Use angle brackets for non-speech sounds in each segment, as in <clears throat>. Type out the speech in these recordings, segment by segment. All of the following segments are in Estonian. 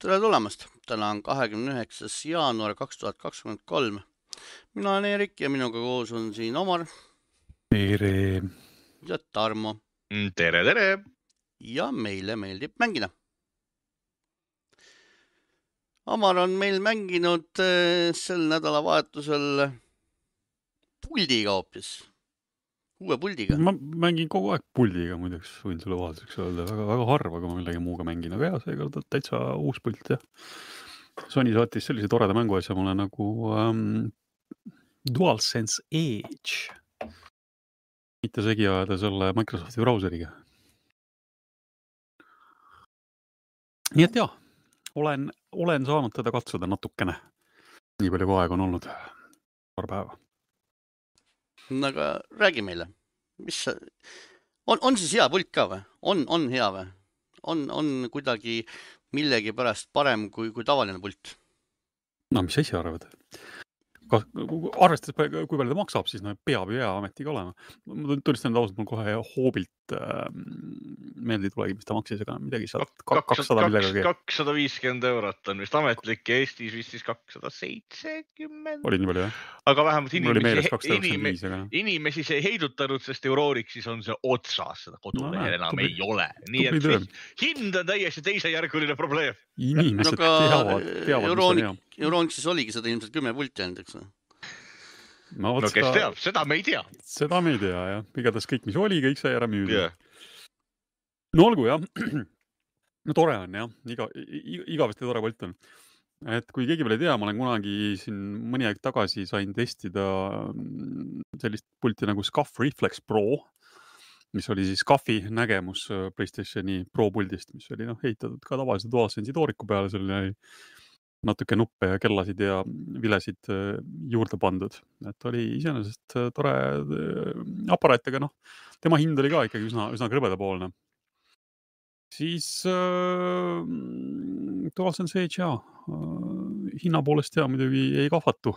tere tulemast, täna on kahekümne üheksas jaanuar kaks tuhat kakskümmend kolm. mina olen Eerik ja minuga koos on siin Omar tere. ja Tarmo Mm, tere, tere. ja meile meeldib mängida. Omar on meil mänginud eh, sel nädalavahetusel puldiga hoopis, uue puldiga. ma mängin kogu aeg puldiga muideks, võin sulle vahelduseks öelda, väga, väga harva, kui ma millegi muuga mängin, aga jaa, seekord täitsa uus pult jah. Sony saatis sellise toreda mänguasja mulle nagu um, DualSense Edge. mitte segi ajada selle Microsofti brauseriga. nii et jaa, olen, olen saanud teda katsuda natukene. nii palju, kui aega on olnud. paar päeva. Aga räägi meile, mis sa, on, on siis hea pult ka või? on, on hea või? on, on kuidagi millegipärast parem kui, kui tavaline pult? no mis sa ise arvad? arvestades, kui palju ta maksab, siis no peab ju hea ametiga olema. ma tunnistan ausalt, mul kohe hoobilt äh, meelde ei tulegi, mis ta maksis, aga midagi sealt kakssada millegagi. kakssada viiskümmend eurot on vist ametlik ja Eestis vist siis kakssada seitsekümmend. oli nii palju jah? aga vähemalt inimesi, inimesi, aga inimesi see ei heidutanud, sest Eurorixis on see otsas, seda kodulehel näed, enam tubli- ei ole. nii tubli et töö. siis hind on täiesti teisejärguline probleem. inimesed aga teavad, teavad, mis on hea. Euronixis oligi seda ilmselt kümme pulti ainult, eks või? No no kes seda, teab, seda me ei tea. seda me ei tea jah, igatahes kõik, mis oli, kõik sai ära müüdud jah, no olgu jah. <clears throat> no tore on jah, iga, igavesti tore pult on. et kui keegi veel ei tea, ma olen kunagi siin mõni aeg tagasi sain testida mm, sellist pulti nagu Scuff Reflex Pro, mis oli siis Scuffi nägemus äh, Playstationi Pro puldist, mis oli noh, ehitatud ka tavalise DualSense'i tooriku peale, oli natuke nuppe ja kellasid ja vilesid äh, juurde pandud, et oli iseenesest äh, tore äh, aparaat, aga noh, tema hind oli ka ikkagi üsna, üsna krõbedapoolne. siis äh, DualSense Edge jaa äh,, hinna poolest jaa muidugi ei kahvatu.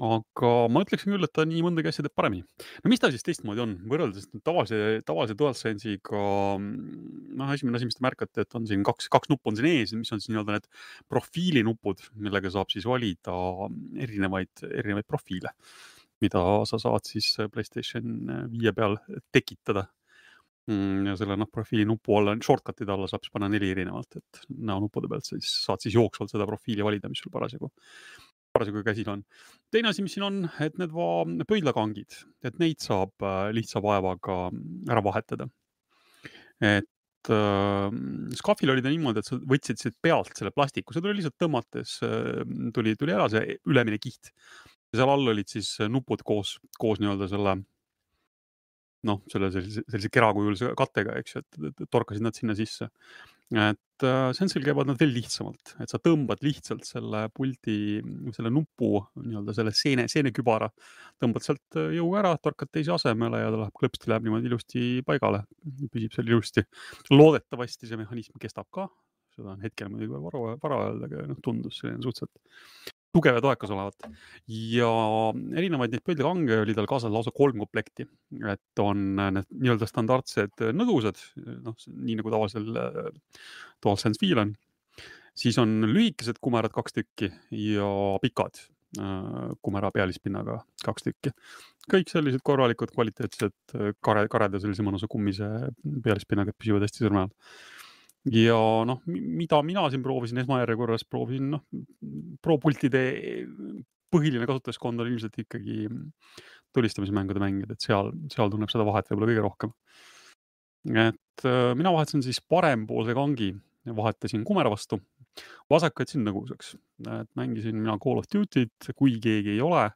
Aga ma ütleksin küll, et ta nii mõndagi asja teeb paremini. no mis ta siis teistmoodi on, võrreldes tavalise, tavalise DualSense'iga, noh, esimene asi, mis te märkate, et on siin kaks, kaks nuppu on siin ees, mis on siis nii-öelda need profiilinupud, millega saab siis valida erinevaid, erinevaid profiile, mida sa saad siis Playstation viie peal tekitada. ja selle noh, profiilinupu alla, shortcut'ide alla saab siis panna neli erinevat, et näonuppude pealt sa siis saad siis jooksvalt seda profiili valida, mis sul parasjagu, parasjagu käsil on. teine asi, mis siin on, et need pöidlakangid, et neid saab äh, lihtsa vaevaga ära vahetada. et äh, Scafil oli ta niimoodi, et sa võtsid siit pealt selle plastiku, see tuli lihtsalt tõmmates äh,, tuli, tuli ära see ülemine kiht. ja seal all olid siis nupud koos, koos nii-öelda selle noh, selle sellise, sellise kerakujulise kattega, eks ju, et torkasid nad sinna sisse. Et äh, Sensil käivad nad veel lihtsamalt, et sa tõmbad lihtsalt selle puldi, selle nupu nii-öelda selle seene, seenekübara, tõmbad sealt äh, jõuga ära, torkad teise asemele ja ta läheb, klõpsti läheb niimoodi ilusti paigale, püsib seal ilusti. loodetavasti see mehhanism kestab ka, seda on hetkel muidugi veel vara, vara öelda, aga noh, tundus selline suhteliselt tugev ja toekas olevat ja erinevaid neid pöidlakange oli tal kaasas lausa kolm komplekti, et on need nii-öelda standardsed nõdusad, noh, nii nagu tavalisel äh, DualSense Viil on. siis on lühikesed kumerad kaks tükki ja pikad äh, kumera pealispinnaga kaks tükki. kõik sellised korralikud kvaliteetsed äh, kare, kareda sellise mõnusa kummise pealispinnaga, et püsivad hästi sõrme all ja noh, mida mina siin proovisin esmajärjekorras, proovisin noh, Pro pultide põhiline kasutajaskond on ilmselt ikkagi tulistamismängude mängijad, et seal, seal tunneb seda vahet võib-olla kõige rohkem. et äh, mina vahetasin siis parempoolse kangi, vahetasin kumera vastu, vasaku jätsin nõgusaks, et mängisin mina Call of Duty't, kui keegi ei ole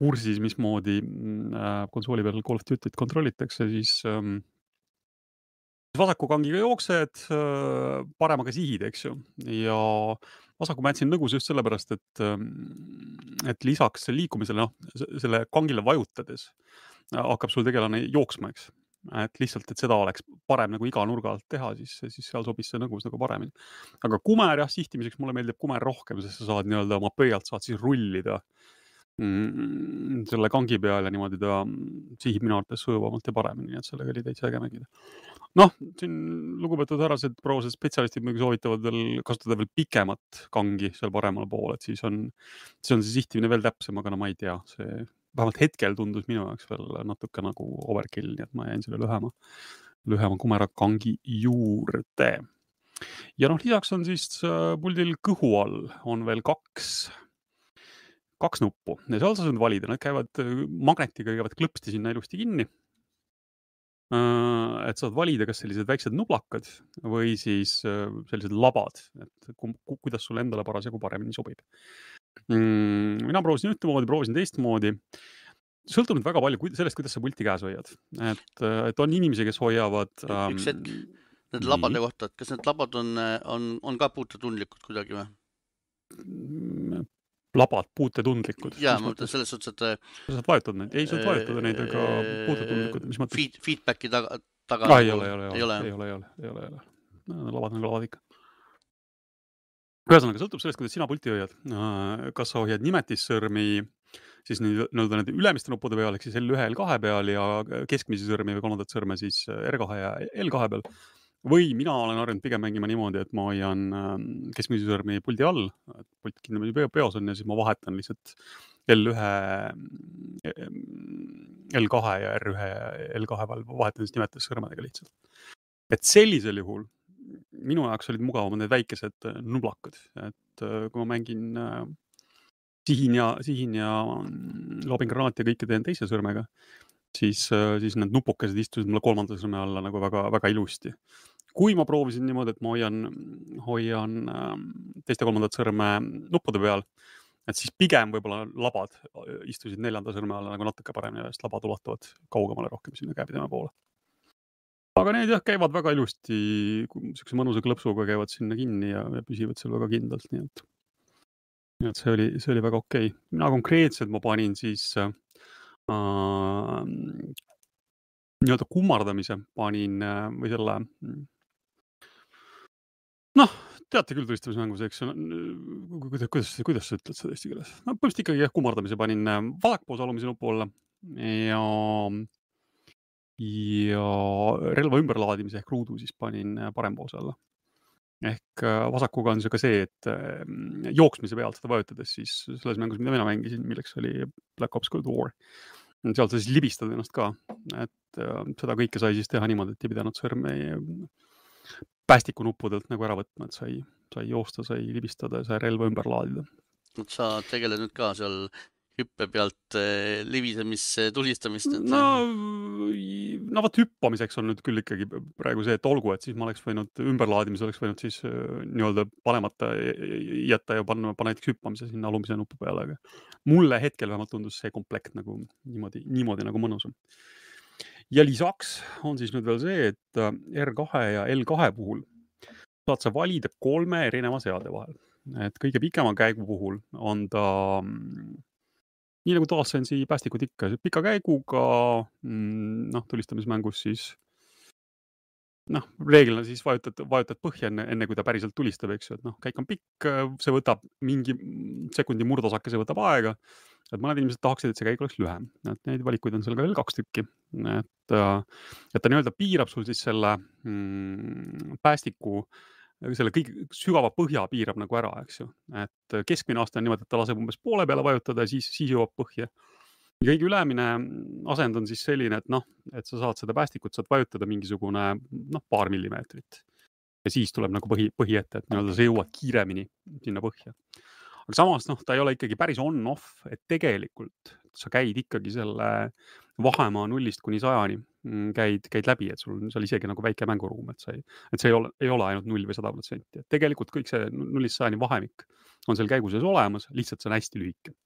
kursis, mismoodi mm, äh, konsooli peal Call of Duty't kontrollitakse, siis ähm, vasaku kangiga jooksed, paremaga sihid, eks ju, ja vasaku ma jätsin nõgus just sellepärast, et, et lisaks liikumisele, noh, selle kangile vajutades äh, hakkab sul tegelane jooksma, eks. et lihtsalt, et seda oleks parem nagu iga nurga alt teha, siis, siis seal sobis see nõgus nagu paremini. aga kumer jah, sihtimiseks mulle meeldib kumer rohkem, sest sa saad nii-öelda oma pöialt saad siis rullida mm, selle kangi peal ja niimoodi ta sihib minu arvates sujuvamalt ja paremini, nii et sellega oli täitsa äge mängida. noh, siin lugupeetud härrased, prouased spetsialistid muidugi soovitavad veel kasutada veel pikemat kangi seal paremal pool, et siis on, siis on see sihtimine veel täpsem, aga no ma ei tea, see vähemalt hetkel tundus minu jaoks veel natuke nagu overkill, nii et ma jäin selle lühema, lühema kumerakangi juurde. ja noh, lisaks on siis äh, puldil kõhu all on veel kaks kaks nuppu ja seal sa saad valida, nad käivad magnetiga, käivad klõpsti sinna ilusti kinni. Äh, et saad valida, kas sellised väiksed nublakad või siis äh, sellised labad, et ku, ku, kuidas sulle endale parasjagu paremini sobib. Mm, mina proovisin ühtemoodi, proovisin teistmoodi. sõltub nüüd väga palju sellest, kuidas sa pulti käes hoiad, et, et on inimesi, kes hoiavad ähm,. üks hetk, need labade kohta, et kas need labad on, on, on ka puutetundlikud kuidagi või? Labad puutetundlikud. ja ma mõtlen selles suhtes, et. Äh, sa saad vajutada neid, ei saad vajutada neid, aga äh, puutetundlikud, mis mõttes Feed,? Feedbacki taga, taga ah,. ei ole, ei ole, ei ole, ei ole, ei ole, ei ole, ei ole. labad on labad ikka. ühesõnaga, sõltub sellest, kuidas sina pulti hoiad. Äh, kas sa hoiad nimetissõrmi siis nii-öelda nende ülemiste nuppude peal ehk siis L1, L2 peal ja keskmisi sõrmi või kolmandat sõrme siis R2 ja L2 peal või mina olen harjunud pigem mängima niimoodi, et ma hoian ähm, keskmise sõrmi puldi all, pult kindlasti peos on ja siis ma vahetan lihtsalt L1, L2 ja R1 ja L2 vahel, vahetan siis nimetades sõrmedega lihtsalt. et sellisel juhul minu jaoks olid mugavamad need väikesed äh, nublakad, et äh, kui ma mängin äh, sihin ja, sihin ja mm, loobin granaati ja kõike teen teise sõrmega, siis, siis need nupukesed istusid mulle kolmanda sõrme alla nagu väga-väga ilusti kui ma proovisin niimoodi, et ma hoian, hoian ähm, teist ja kolmandat sõrme nuppude peal, et siis pigem võib-olla labad äh, istusid neljanda sõrme alla nagu natuke paremini, sest labad ulatuvad kaugemale rohkem sinna käepideme poole. aga need jah, käivad väga ilusti, siukse mõnusa klõpsuga käivad sinna kinni ja, ja püsivad seal väga kindlalt, nii et, nii et see oli, see oli väga okei okay.. mina konkreetselt ma panin siis äh, nii-öelda kummardamise panin äh, või selle noh, teate küll tulistamismängus, eks ju, kuidas, kuidas, kuidas sa ütled seda eesti keeles? no põhimõtteliselt ikkagi jah, kummardamise panin äh, vasakpoolse alumise nupu alla ja, ja relva ümberlaadimise ehk ruudu siis panin äh, parempoolse alla. ehk äh, vasakuga on see ka see, et jooksmise pealt seda vajutades siis selles mängus, mida mina mängisin, milleks oli Black Ops Cold War seal sa siis libistad ennast ka, et seda kõike sai siis teha niimoodi, et ei pidanud sõrme päästikunuppudelt nagu ära võtma, et sai, sai joosta, sai libistada ja sai relva ümber laadida. sa tegeled nüüd ka seal hüppe pealt eh, libisemisse tulistamist et...? no, no vot hüppamiseks on nüüd küll ikkagi praegu see, et olgu, et siis ma oleks võinud ümberlaadimise oleks võinud siis eh, nii-öelda panemata jätta ja panna, panna näiteks hüppamise sinna alumise nupu peale, aga mulle hetkel vähemalt tundus see komplekt nagu niimoodi, niimoodi nagu mõnusam ja lisaks on siis nüüd veel see, et äh, R2 ja L2 puhul saad sa valida kolme erineva seade vahel, et kõige pikema käigu puhul on ta mm, nii nagu DualSense'i päästikud ikka, pika käiguga mm, noh, tulistamismängus siis noh, reeglina siis vajutad, vajutad põhja enne, enne kui ta päriselt tulistab, eks ju, et noh, käik on pikk, see võtab mingi sekundi murdosakese võtab aega. et mõned inimesed tahaksid, et see käik oleks lühem, et neid valikuid on seal ka veel kaks tükki, et, et ta nii-öelda piirab sul siis selle mm, päästiku selle kõige sügava põhja piirab nagu ära, eks ju, et keskmine aste on niimoodi, et ta laseb umbes poole peale vajutada ja siis, siis jõuab põhja kõige ülemine asend on siis selline, et noh, et sa saad seda päästikut, saad vajutada mingisugune noh, paar millimeetrit. ja siis tuleb nagu põhi, põhi ette, et nii-öelda sa jõuad kiiremini sinna põhja. aga samas noh, ta ei ole ikkagi päris on-off, et tegelikult sa käid ikkagi selle vahemaa nullist kuni sajani mm, käid, käid läbi, et sul on seal isegi nagu väike mänguruum, et sa ei, et see ei ole, ei ole ainult null või sada protsenti, et tegelikult kõik see nullist sajani vahemik on seal käigu sees olemas, lihtsalt see on hästi lühike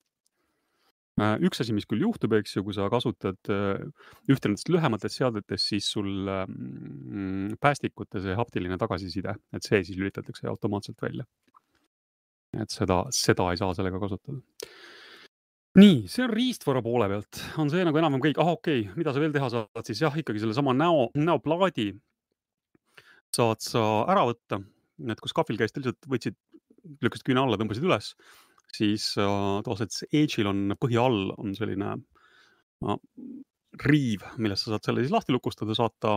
Äh, üks asi, mis küll juhtub, eks ju, kui sa kasutad äh, ühte nendest lühematest seadetest, siis sul mm, päästikute see haptiline tagasiside, et see siis lülitatakse automaatselt välja. et seda, seda ei saa sellega kasutada. Nii, see on riistvara poole pealt, on see nagu enam-vähem kõik, ah okei. Okay,, mida sa veel teha saad, siis jah, ikkagi sellesama näo, näoplaadi saad sa ära võtta, et kui skahvil käis, lihtsalt võtsid, lükkasid küüne alla, tõmbasid üles. Siis äh, DualSense Edge'il on põhi all on selline no, riiv, millest sa saad selle siis lahti lukustada, saata,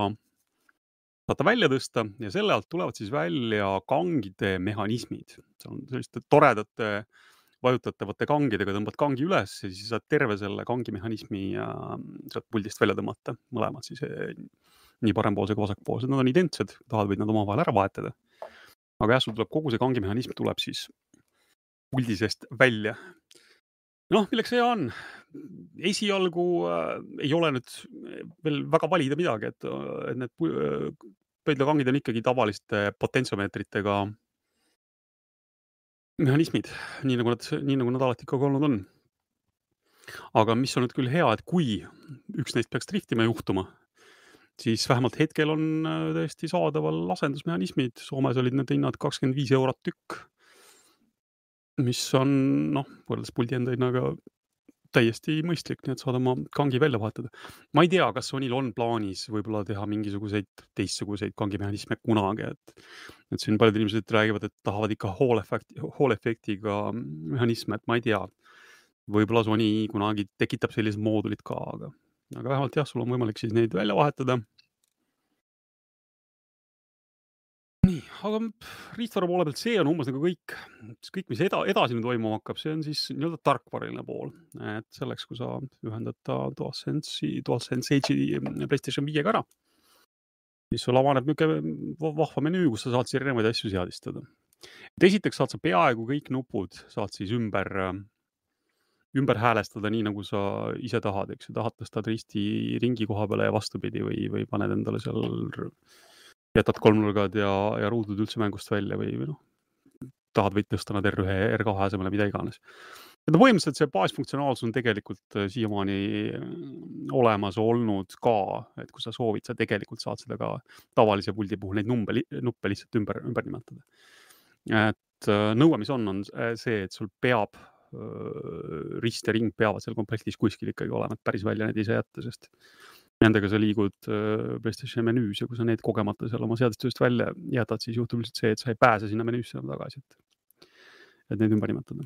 saata välja tõsta ja selle alt tulevad siis välja kangide mehhanismid. seal on selliste toredate vajutatavate kangidega, tõmbad kangi üles ja siis saad terve selle kangi mehhanismi äh, sealt puldist välja tõmmata, mõlemad siis äh, nii parempoolse kui vasakpoolsed, nad on identsed, tahad, võid nad omavahel ära vahetada. aga jah, sul tuleb kogu see kangi mehhanism tuleb siis puldi seest välja. noh, milleks hea on? esialgu äh, ei ole nüüd veel väga valida midagi, et, et need äh, pöidlakangid on ikkagi tavaliste potentsiomeetritega mehhanismid, nii nagu nad, nii nagu nad alati ikkagi olnud on. aga mis on nüüd küll hea, et kui üks neist peaks driftima juhtuma, siis vähemalt hetkel on äh, täiesti saadaval asendusmehhanismid, Soomes olid need hinnad kakskümmend viis eurot tükk. mis on noh, võrreldes puldi enda hinnaga täiesti mõistlik, nii et saad oma kangi välja vahetada. ma ei tea, kas Sonil on plaanis võib-olla teha mingisuguseid teistsuguseid kangimehhanisme kunagi, et, et siin paljud inimesed räägivad, et tahavad ikka hall efekti, hall efektiga mehhanisme, et ma ei tea. võib-olla Sony kunagi tekitab sellised moodulid ka, aga, aga vähemalt jah, sul on võimalik siis neid välja vahetada aga riistvara poole pealt see on umbes nagu kõik, kõik, mis eda, edasi nüüd toimuma hakkab, see on siis nii-öelda tarkvaraline pool, et selleks, kui sa ühendad ta DualSense'i, DualSense Edge'i PlayStation viiega ära, siis sul avaneb niisugune vahva menüü, kus sa saad siis erinevaid asju seadistada. et esiteks saad sa peaaegu kõik nupud saad siis ümber, ümber häälestada nii, nagu sa ise tahad, eks ju, tahad tõsta risti ringi koha peale ja vastupidi või, või paned endale seal jätad kolmnurgad ja, ja ruudud üldse mängust välja või, või noh, tahad, võid tõsta nad R1, R2 asemele, mida iganes. et no põhimõtteliselt see baasfunktsionaalsus on tegelikult äh, siiamaani äh, olemas olnud ka, et kui sa soovid, sa tegelikult saad seda ka tavalise puldi puhul neid numbe, nuppe lihtsalt ümber, ümber nimetada. et äh, nõue, mis on, on see, et sul peab rist ja ring peavad seal komplektis kuskil ikkagi olema, et päris välja need ei saa jätta, sest nendega sa liigud äh, PlayStationi menüüs ja kui sa need kogemata seal oma seadistusest välja jätad, siis juhtub lihtsalt see, et sa ei pääse sinna menüüsse enam tagasi, et, et neid ümber nimetada.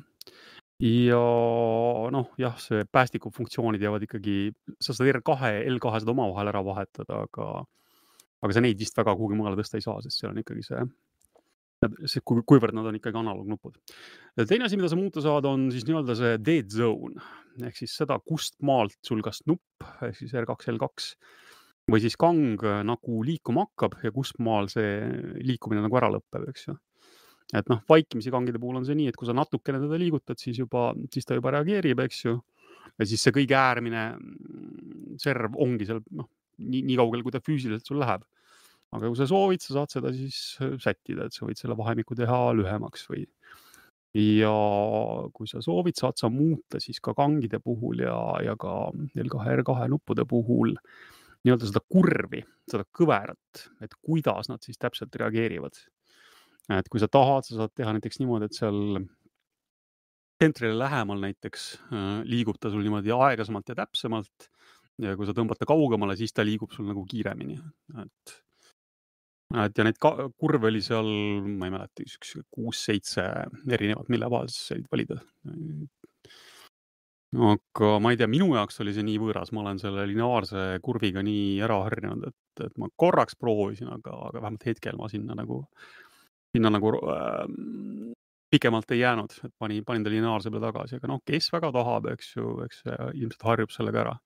ja noh, jah, see päästiku funktsioonid jäävad ikkagi, sa saad R2 ja L2 saad omavahel ära vahetada, aga, aga sa neid vist väga kuhugi mujale tõsta ei saa, sest seal on ikkagi see see, kuivõrd nad on ikkagi analoognupud. teine asi, mida sa muuta saad, on siis nii-öelda see dead zone ehk siis seda, kust maalt sul kas nupp ehk siis R2, L2 või siis kang nagu liikuma hakkab ja kust maal see liikumine nagu ära lõpeb, eks ju. et noh, vaikimisi kangide puhul on see nii, et kui sa natukene teda liigutad, siis juba, siis ta juba reageerib, eks ju. ja siis see kõige äärmine serv ongi seal noh, nii, nii kaugel, kui ta füüsiliselt sul läheb aga kui sa soovid, sa saad seda siis äh, sättida, et sa võid selle vahemiku teha lühemaks või. ja kui sa soovid, saad sa muuta siis ka kangide puhul ja, ja ka L2, R2 nuppude puhul nii-öelda seda kurvi, seda kõverat, et kuidas nad siis täpselt reageerivad. et kui sa tahad, sa saad teha näiteks niimoodi, et seal tsentrile lähemal näiteks äh, liigub ta sul niimoodi aeglasemalt ja täpsemalt. ja kui sa tõmbad ta kaugemale, siis ta liigub sul nagu kiiremini, et et ja neid kurve oli seal, ma ei mäleta, üks kuus-seitse erinevat, mille vahel sa said valida. aga ma ei tea, minu jaoks oli see nii võõras, ma olen selle lineaarse kurviga nii ära harjunud, et, et ma korraks proovisin, aga, aga vähemalt hetkel ma sinna nagu, sinna nagu äh, pikemalt ei jäänud, et panin, panin ta lineaarse peale tagasi, aga noh, kes väga tahab, eks ju, eks ilmselt harjub sellega ära.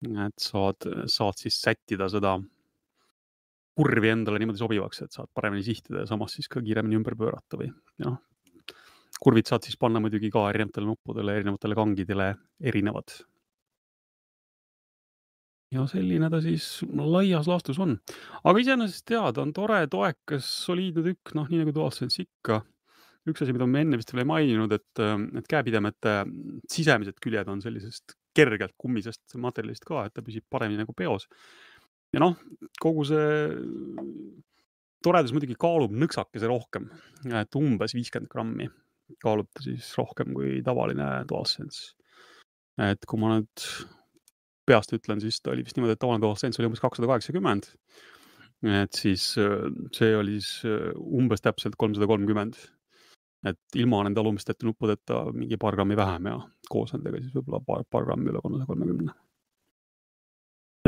et saad, saad siis sättida seda kurvi endale niimoodi sobivaks, et saad paremini sihtida ja samas siis ka kiiremini ümber pöörata või noh. kurvid saad siis panna muidugi ka erinevatele nuppudele, erinevatele kangidele erinevad. ja selline ta siis laias laastus on, aga iseenesest jaa, ta on tore, toekas, soliidne tükk, noh, nii nagu DualSense ikka üks asi, mida me enne vist veel ei maininud, et, et käepidemete sisemised küljed on sellisest kergelt kummisest materjalist ka, et ta püsib paremini nagu peos ja noh, kogu see toredus muidugi kaalub nõksakese rohkem, et umbes viiskümmend grammi kaalub ta siis rohkem kui tavaline DualSense. et kui ma nüüd peast ütlen, siis ta oli vist niimoodi, et tavaline DualSense oli umbes kakssada kaheksakümmend. et siis see oli siis umbes täpselt kolmsada kolmkümmend. et ilma nende alumiste nuppudeta mingi paar grammi vähem ja koos nendega siis võib-olla paar, paar grammi üle kolmesaja kolmekümne.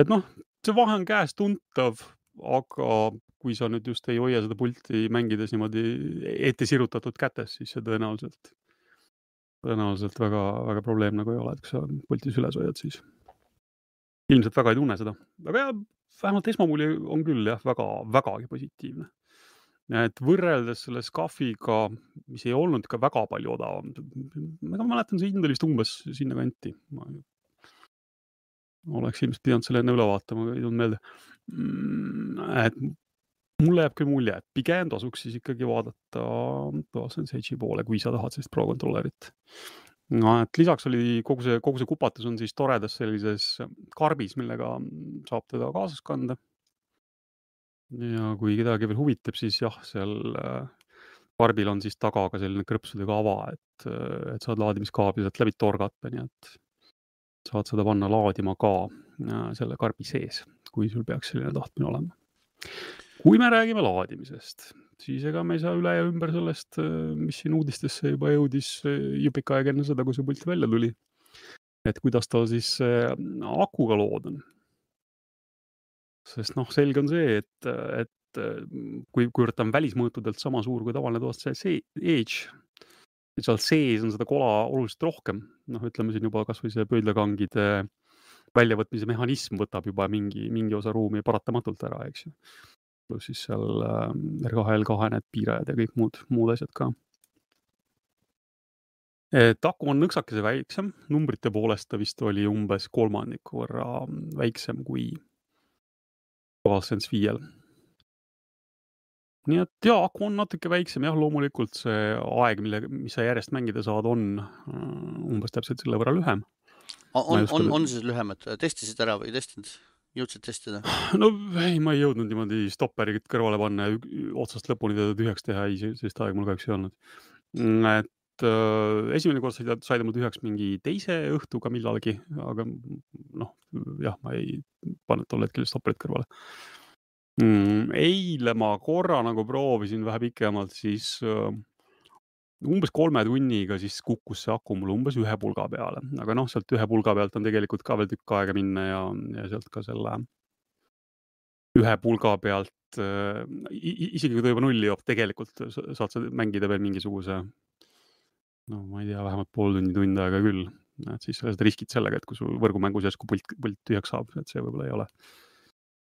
et noh, see vahe on käes-tuntav, aga kui sa nüüd just ei hoia seda pulti mängides niimoodi ette sirutatud kätes, siis see tõenäoliselt, tõenäoliselt väga-väga probleem nagu ei ole, et kui sa pultis üles hoiad, siis ilmselt väga ei tunne seda, aga jah, vähemalt esmamulje on küll jah, väga, vägagi positiivne et võrreldes selle SCAF-iga, mis ei olnud ka väga palju odavam, ma mäletan, see hind oli vist umbes sinnakanti. Oleks ilmselt pidanud selle enne üle vaatama, aga ei tulnud meelde. Mm, et mulle jääb küll mulje, et pigem tasuks siis ikkagi vaadata DualSense Edge'i poole, kui sa tahad sellist Pro controller'it. no et lisaks oli kogu see, kogu see kupatus on siis toredas sellises karbis, millega saab teda kaasas kanda ja kui kedagi veel huvitab, siis jah, seal karbil äh, on siis taga ka selline krõpsudega ava, et, äh, et saad laadimiskaabli sealt läbi torgata, nii et saad seda panna laadima ka äh, selle karbi sees, kui sul peaks selline tahtmine olema. kui me räägime laadimisest, siis ega me ei saa üle ja ümber sellest, mis siin uudistesse juba jõudis jupika aega enne seda, kui see pult välja tuli. et kuidas tal siis akuga lood on sest noh, selge on see, et, et kui, kuivõrd ta on välismõõtudelt sama suur kui tavaline DualSense Edge, seal sees on seda kola oluliselt rohkem, noh, ütleme siin juba kasvõi see pöidlakangide väljavõtmise mehhanism võtab juba mingi, mingi osa ruumi paratamatult ära, eks ju. pluss siis seal äh, R2, L2 need piirajad ja kõik muud, muud asjad ka. et aku on nõksakese väiksem, numbrite poolest ta vist oli umbes kolmandiku võrra väiksem kui DualSense viiel. Nii et jaa, aku on natuke väiksem jah, loomulikult see aeg, mille, mis sa järjest mängida saad, on äh, umbes täpselt selle võrra lühem. on, on, on see lühem, et testisid ära või ei testinud? jõudsid testida? no ei, ma ei jõudnud niimoodi stopperit kõrvale panna ja otsast lõpuni teda tühjaks teha, ei, sellist aega mul kahjuks ei olnud. Mm, et äh, esimene kord sai ta, sai ta mul tühjaks mingi teise õhtuga millalgi, aga noh, jah, ma ei pannud tol hetkel stopperit kõrvale mm,. eile ma korra nagu proovisin vähe pikemalt, siis uh, umbes kolme tunniga siis kukkus see aku mul umbes ühe pulga peale, aga noh, sealt ühe pulga pealt on tegelikult ka veel tükk aega minna ja, ja sealt ka selle ühe pulga pealt uh,, isegi kui ta juba nulli joob, tegelikult saad sa mängida veel mingisuguse no ma ei tea, vähemalt pool tundi, tund aega küll et siis sa riskid sellega, et kui sul võrgumängus järsku pult, pult tühjaks saab, et see võib-olla ei ole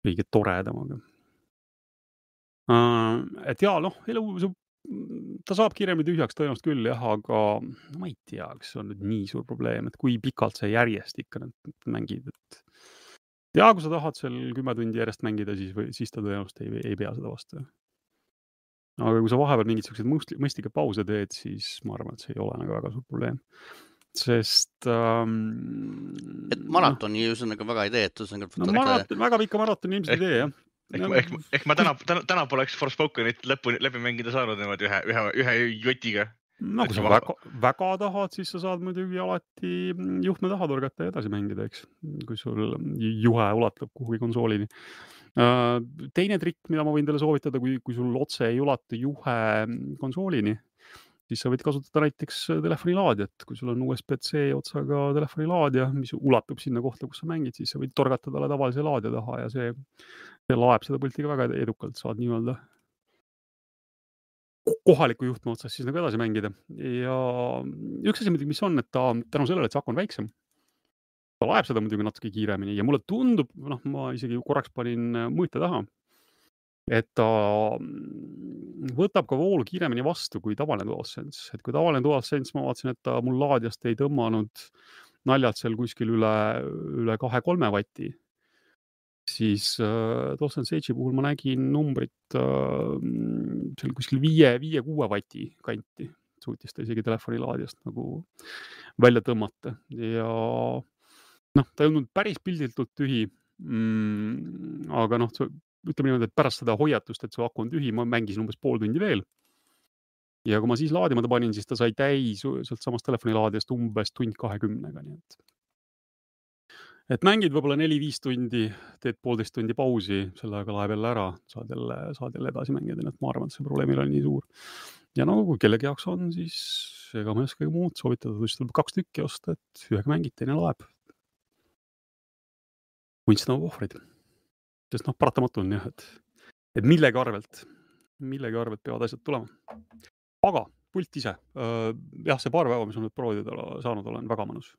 kõige toredam, aga. Et ja noh, elu, ta saab kiiremini tühjaks tõenäoliselt küll jah, aga no, ma ei tea, kas see on nüüd nii suur probleem, et kui pikalt sa järjest ikka mängid, et ja kui sa tahad seal kümme tundi järjest mängida, siis, siis ta tõenäoliselt ei, ei pea seda vastu. aga kui sa vahepeal mingeid siukseid mõistlikke pause teed, siis ma arvan, et see ei ole nagu väga suur probleem sest ähm,. et maratoni no, ühesõnaga väga ei tee, et ühesõnaga. no maraton, väga pikka maratoni ilmselt ei tee jah. Ehk no,, ehk, ehk ma täna, täna, täna poleks Forspokenit lõpuni läbi mängida saanud niimoodi ühe, ühe, ühe jotiga. no kui sa väga, väga tahad, siis sa saad muidugi alati juhtme taha torgata ja edasi mängida, eks, kui sul juhe ulatub kuhugi konsoolini uh,. teine trikk, mida ma võin teile soovitada, kui, kui sul otse ei ulatu juhe konsoolini siis sa võid kasutada näiteks äh, telefonilaadijat, kui sul on USB-C otsaga telefonilaadija, mis ulatub sinna kohta, kus sa mängid, siis sa võid torgata talle tavalise laadija taha ja see, see laeb seda pulti ka väga edukalt, saad nii-öelda kohaliku juhtme otsas siis nagu edasi mängida. Ja üks asi muidugi, mis on, et ta tänu sellele, et see aku on väiksem, ta laeb seda muidugi natuke kiiremini ja mulle tundub, noh, ma isegi korraks panin äh, mõõte taha et ta mm, võtab ka voolu kiiremini vastu kui tavaline DualSense, et kui tavaline DualSense, ma vaatasin, et ta mul laadijast ei tõmmanud naljalt seal kuskil üle, üle kahe-kolme vati, siis äh, DualSense Edge'i puhul ma nägin numbrit äh, seal kuskil viie, viie-kuue vati kanti, suutis ta isegi telefonilaadijast nagu välja tõmmata ja noh, ta ei olnud päris pilditult tühi mm,. aga noh, ütleme niimoodi, et pärast seda hoiatust, et su aku on tühi, ma mängisin umbes pool tundi veel. ja kui ma siis laadima ta panin, siis ta sai täis sealtsamast telefonilaadijast umbes tund kahekümnega, nii et. Et mängid võib-olla neli-viis tundi, teed poolteist tundi pausi, selle ajaga laeb jälle ära, saad jälle, saad jälle edasi mängida, nii et ma arvan, et see probleem ei ole nii suur. ja no kui kellegi jaoks on, siis ega ma ei oskagi muud soovitada, siis tuleb kaks tükki osta, et ühega mängid, teine loeb. kunst nõuab ohvreid. sest noh, paratamatu on jah, et, et millegi arvelt, millegi arvelt peavad asjad tulema. aga pult ise, jah, see paar päeva, mis ma nüüd proovida saanud olen, väga mõnus.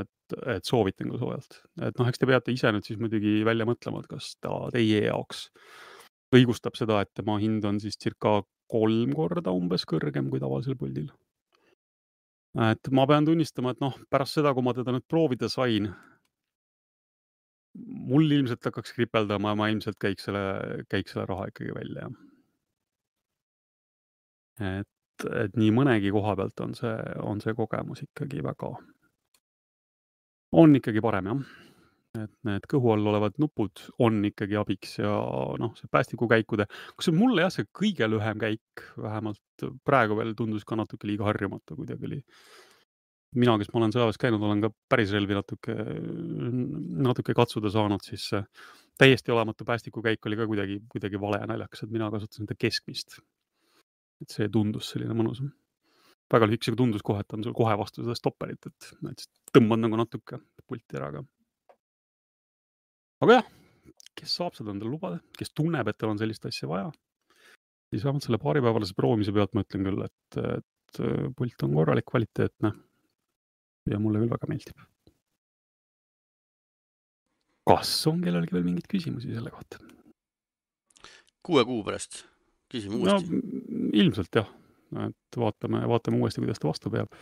Et, et soovitan ka soojalt, et noh, eks te peate ise nüüd siis muidugi välja mõtlema, et kas ta teie jaoks õigustab seda, et tema hind on siis circa kolm korda umbes kõrgem kui tavalisel puldil. et ma pean tunnistama, et noh, pärast seda, kui ma teda nüüd proovida sain, mul ilmselt hakkaks kripeldama ja ma ilmselt käiks selle, käiks selle raha ikkagi välja, jah. et, et nii mõnegi koha pealt on see, on see kogemus ikkagi väga, on ikkagi parem, jah et need kõhu all olevad nupud on ikkagi abiks ja noh, see päästikukäikude, kusjuures mulle jah, see kõige lühem käik vähemalt praegu veel tundus ka natuke liiga harjumatu kuidagi oli. mina, kes ma olen sõjaväes käinud, olen ka päris relvi natuke, natuke katsuda saanud, siis täiesti olematu päästikukäik oli ka kuidagi, kuidagi vale ja naljakas, et mina kasutasin seda keskmist. et see tundus selline mõnus väga lühikesega tundus kohe, et on sul kohe vastu seda stopperit, et, et tõmbad nagu natuke pulti ära, aga aga jah, kes saab seda endale lubada, kes tunneb, et tal on sellist asja vaja, siis vähemalt selle paaripäevalise proovimise pealt ma ütlen küll, et, et pult on korralik, kvaliteetne ja mulle küll väga meeldib. kas on kellelgi veel mingeid küsimusi selle kohta? kuue kuu pärast küsime uuesti no,. ilmselt jah, et vaatame, vaatame uuesti, kuidas ta vastu peab.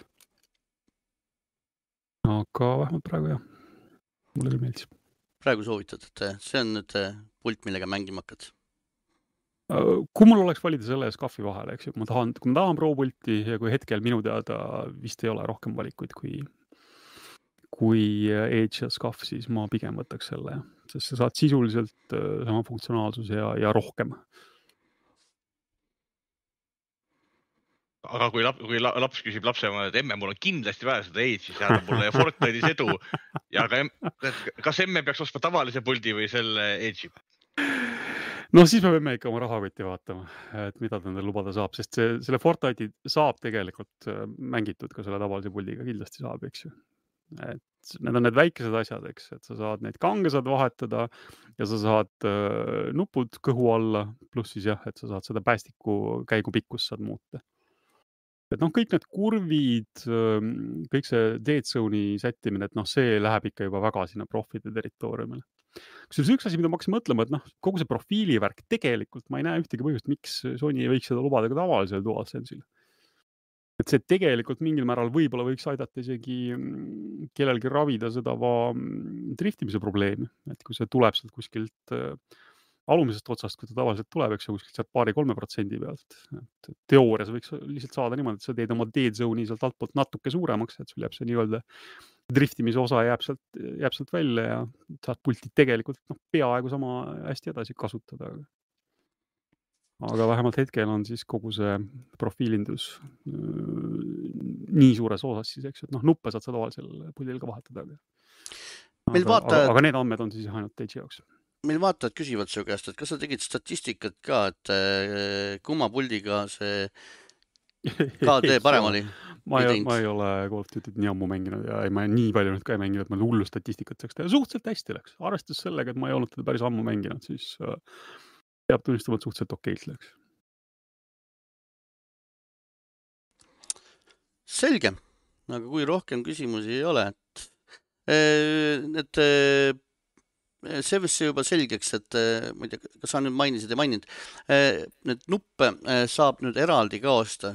aga vähemalt praegu jah, mulle küll meeldis praegu soovitad, et see on nüüd pult, millega mängima hakkad? Äh, kui mul oleks valida selle ja SCAF-i vahel, eks ju, kui ma tahan, kui ma tahan Pro-pulti ja kui hetkel minu teada vist ei ole rohkem valikuid kui, kui Edge ja SCAF, siis ma pigem võtaks selle, sest sa saad sisuliselt äh, sama funktsionaalsuse ja, ja rohkem aga kui lap, kui laps küsib lapsevanemale, et emme, mul on kindlasti vaja seda Age'i, siis saadab mulle Fortnite'is edu ja ka, kas emme peaks ostma tavalise puldi või selle Age'i? no siis me peame ikka oma rahakotti vaatama, et mida ta endale lubada saab, sest see, selle Fortnite'i saab tegelikult äh, mängitud ka selle tavalise puldiga, kindlasti saab, eks ju. et need on need väikesed asjad, eks, et sa saad neid kange saad vahetada ja sa saad äh, nupud kõhu alla, pluss siis jah, et sa saad seda päästiku käigu pikkust saad muuta et noh, kõik need kurvid, kõik see dead zone'i sättimine, et noh, see läheb ikka juba väga sinna profide territooriumile. kusjuures üks asi, mida ma hakkasin mõtlema, et noh, kogu see profiili värk, tegelikult ma ei näe ühtegi põhjust, miks Sony ei võiks seda lubada ka tavalisel DualSense'il. et see tegelikult mingil määral võib-olla võiks aidata isegi mm, kellelgi ravida seda mm, driftimise probleemi, et kui see tuleb sealt kuskilt äh, alumisest otsast, kui ta tavaliselt tuleb, eks ju, kuskilt sealt paari-kolme protsendi pealt. et teoorias võiks lihtsalt saada niimoodi, et sa teed oma dead zone'i sealt altpoolt natuke suuremaks, et sul jääb see nii-öelda driftimise osa jääb sealt, jääb sealt välja ja saad pulti tegelikult noh, peaaegu sama hästi edasi kasutada. aga vähemalt hetkel on siis kogu see profiilindus nii suures osas siis, eks ju, et noh, nuppe saad sa tavalisel puldil ka vahetada. aga, aga, aga need andmed on siis ainult Edge'i jaoks meil vaatajad küsivad su käest, et kas sa tegid statistikat ka, et äh, kumma puldiga see KD <laughs> parem oli? ma ei, ma ei ole Call of Duty't nii ammu mänginud ja ei, ma nii palju nüüd ka ei mänginud, et ma hullu statistikat saaks teha. suhteliselt hästi läks, arvestades sellega, et ma ei olnud teda päris ammu mänginud, siis äh, peab tunnistama, et suhteliselt okeilt läks. selge, aga kui rohkem küsimusi ei ole, et äh, need Eh, see vist juba selgeks, et eh, ma ei tea, kas sa nüüd mainisid, ei maininud, eh, need nuppe saab nüüd eraldi ka osta.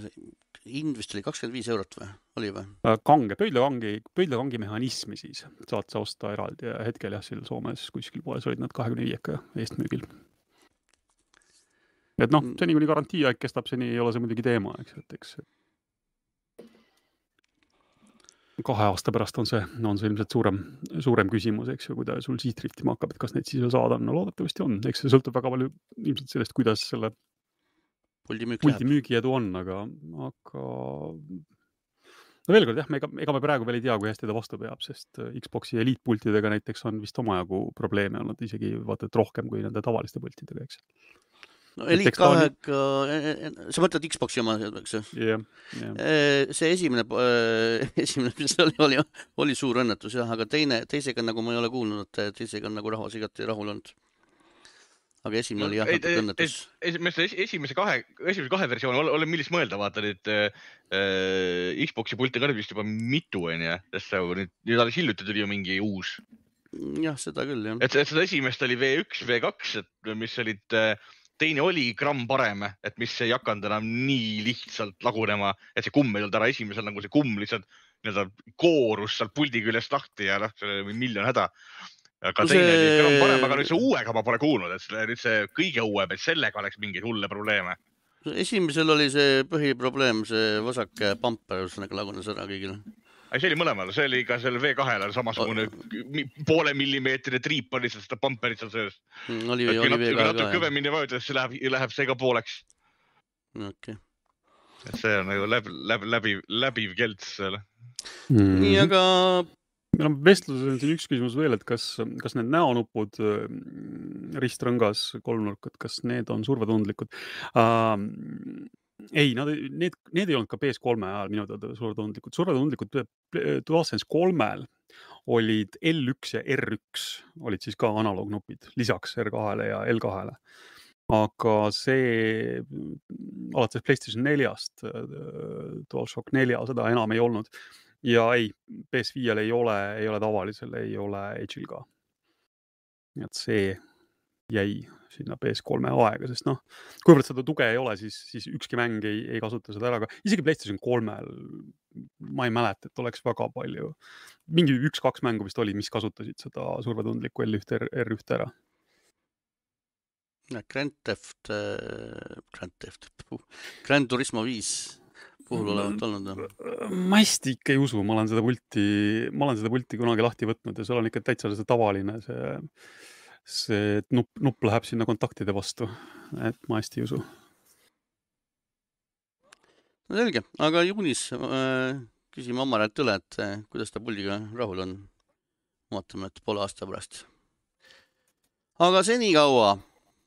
hind vist oli kakskümmend viis eurot või, oli või? Äh, kange, pöidlakangi, pöidlakangi mehhanismi siis saad sa osta eraldi ja hetkel jah, siin Soomes kuskil poes olid nad kahekümne viieka eestmüügil. et noh, mm. seni kuni garantiiaeg kestab, seni ei ole see muidugi teema, eks, et eks kahe aasta pärast on see, on see ilmselt suurem, suurem küsimus, eks ju, kui ta sul siit driftima hakkab, et kas neid siis veel saada on, no loodetavasti on, eks see sõltub väga palju ilmselt sellest, kuidas selle puldi müügiedu on, aga, aga no veel kord jah, me ega, ega me praegu veel ei tea, kui hästi ta vastu peab, sest äh, Xbox'i eliitpultidega näiteks on vist omajagu probleeme olnud isegi vaata et rohkem kui nende tavaliste pultidega, eks no Et Elite eks ta on- kahega, sa mõtled Xbox'i oma, eks ju? jah, see esimene, <laughs> esimene, mis oli, oli, oli suur õnnetus jah, aga teine, teisega nagu ma ei ole kuulnud, et teisega on nagu rahvas igati rahul olnud. aga esimene oli jah, Ei, natuke õnnetus. esimese, esimese kahe, esimese kahe versiooni ole, ole millist mõelda, vaata nüüd äh, Xbox'i pilte ka nüüd vist juba mitu onju, sest see nüüd, nüüd alles hiljuti tuli ju mingi uus, jah, seda küll jah. et, seda esimest oli V1, V2, et mis olid, teine oli gramm parem, et mis ei hakanud enam nii lihtsalt lagunema, et see kumm ei olnud ära, esimesel nagu see kumm lihtsalt nii-öelda koorus sealt puldi küljest lahti ja noh, see oli miljon häda. aga No teine see- oli gramm parem, aga nüüd see uuega ma pole kuulnud, et selle, nüüd see kõige uuem, et sellega oleks mingeid hulle probleeme. esimesel oli see põhiprobleem, see vasak pamper, ühesõnaga lagunes ära kõigil. ei, see oli mõlemal, see oli ka seal V2-l on samasugune poole millimeetrine triip on lihtsalt seda pamperit seal sees. oli, et kui oli natuke, veel natuke ka, kõvemini vajutad, siis läheb, läheb see ka pooleks. okei. et see on nagu läbi, läbi, läbi, läbiv kelts seal. nii, Mhm. aga meil on vestluses on siin üks küsimus veel, et kas, kas need näonupud äh, ristrõngas kolmnurk, et kas need on survetundlikud uh,? ei, nad, need, need ei olnud ka PS3 ajal minu teada survetundlikud, survetundlikud DualSense kolmel olid L1 ja R1 olid siis ka analoognupid lisaks R2-le ja L2-le. aga see alates PlayStation neljast, DualShock nelja, seda enam ei olnud ja ei, PS5-l ei ole, ei ole tavalisel, ei ole Edge'il ka. nii et see jäi sinna PS3 aega, sest noh, kuivõrd seda tuge ei ole, siis, siis ükski mäng ei, ei kasuta seda ära, aga isegi PlayStation kolmel ma ei mäleta, et oleks väga palju, mingi üks-kaks mängu vist oli, mis kasutasid seda survetundlikku L1 R, R1 ära. Grand Theft, Grand Theft, Grand Turismo viis puhul olevat olnud jah. ma hästi ikka ei usu, ma olen seda pulti, ma olen seda pulti kunagi lahti võtnud ja seal on ikka täitsa see tavaline see, see nupp, nupp läheb sinna kontaktide vastu, et ma hästi ei usu. no selge, aga juunis äh, küsime Omaralt üle, et äh, kuidas ta puldiga rahul on. vaatame, et poole aasta pärast. aga senikaua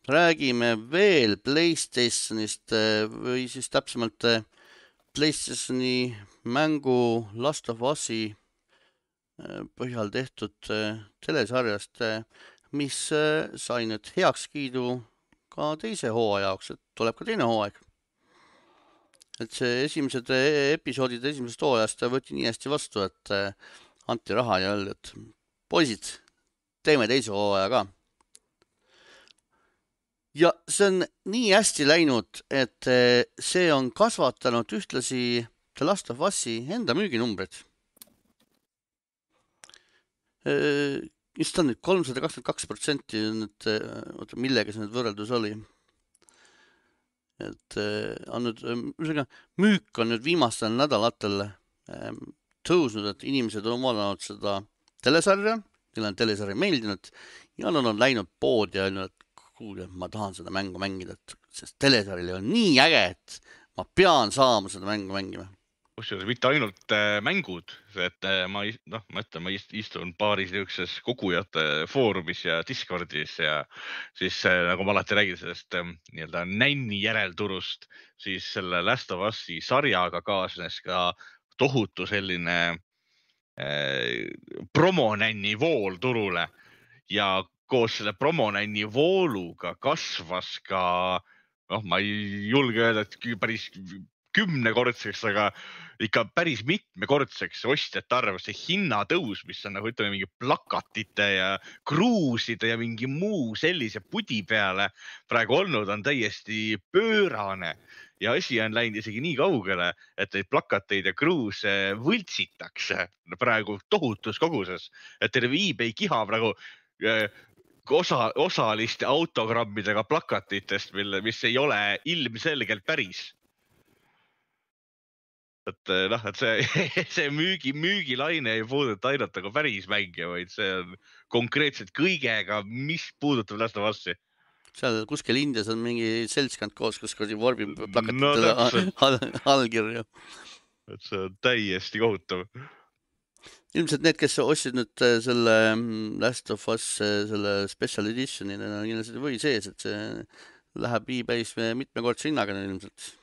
räägime veel Playstationist äh, või siis täpsemalt äh, Playstationi mängu Last of Us'i äh, põhjal tehtud telesarjast, mis äh, sai nüüd heakskiidu ka teise hooaja jaoks, et tuleb ka teine hooaeg et see esimesed e- episoodid esimesest hooajast võeti nii hästi vastu, et äh, anti raha ja öeldi, et poisid, teeme teise hooaja ka. ja see on nii hästi läinud, et äh, see on kasvatanud ühtlasi The Last of Us'i enda müüginumbrid. Mis ta on nüüd, kolmsada kakskümmend kaks protsenti nüüd, oota, millega see nüüd võrreldus oli? et äh, on nüüd, ühesõnaga müük on nüüd viimastel nädalatel ähm, tõusnud, et inimesed on vaadanud seda telesarja, neile on telesari meeldinud ja nad on läinud poodi ja öelnud, et kuulge, ma tahan seda mängu mängida, et sest telesari on nii äge, et ma pean saama seda mängu mängima. Kusjuures mitte ainult äh, mängud, et äh, ma noh, ma ütlen, ma ist- istun paaris niisuguses kogujate foorumis ja Discordis ja siis äh, nagu ma alati räägin sellest äh, nii-öelda nänni järelturust, siis selle Last of Us'i sarjaga kaasnes ka tohutu selline äh, promonänni vool turule. Ja koos selle promonänni vooluga kasvas ka noh, ma ei julge öelda, et päris kümnekordseks, aga ikka päris mitmekordseks ostjate arv, see hinnatõus, mis on nagu ütleme, mingi plakatite ja kruuside ja mingi muu sellise pudi peale praegu olnud, on täiesti pöörane. Ja asi on läinud isegi nii kaugele, et neid plakateid ja kruuse võltsitakse praegu tohutus koguses, et terve eBay kiha praegu äh, osa, osaliste autogrammidega plakatitest, mille, mis ei ole ilmselgelt päris et eh, noh, et see, <laughs> see müügi, müügilaine ei puuduta ainult nagu päris mänge, vaid see on konkreetselt kõigega, mis puudutab Last of Us'i. seal kuskil Indias on mingi seltskond koos, kus kuradi vormib No plakatitele all, allkirju. et see on täiesti kohutav. ilmselt need, kes ostsid nüüd äh, selle mm, Last of Us äh, selle special edition'i, neil on kindlasti või sees, et see läheb e-base mitmekordse hinnaga ilmselt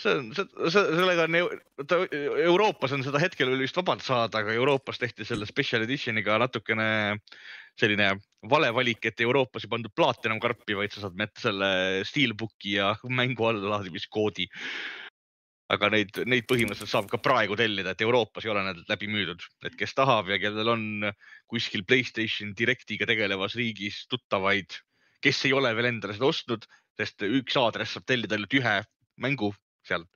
see on, sellega on, ta Euroopas on seda hetkel veel vist vabalt saada, aga Euroopas tehti selle special edition'iga natukene selline vale valik, et Euroopas ei pandud platinum karpi, vaid sa saad mätta selle steelbook'i ja mängu allalaadimiskoodi. aga neid, neid põhimõtteliselt saab ka praegu tellida, et Euroopas ei ole need läbi müüdud, et kes tahab ja kellel on kuskil Playstation Directiga tegelevas riigis tuttavaid, kes ei ole veel endale seda ostnud, sest üks aadress saab tellida ainult ühe mängu sealt,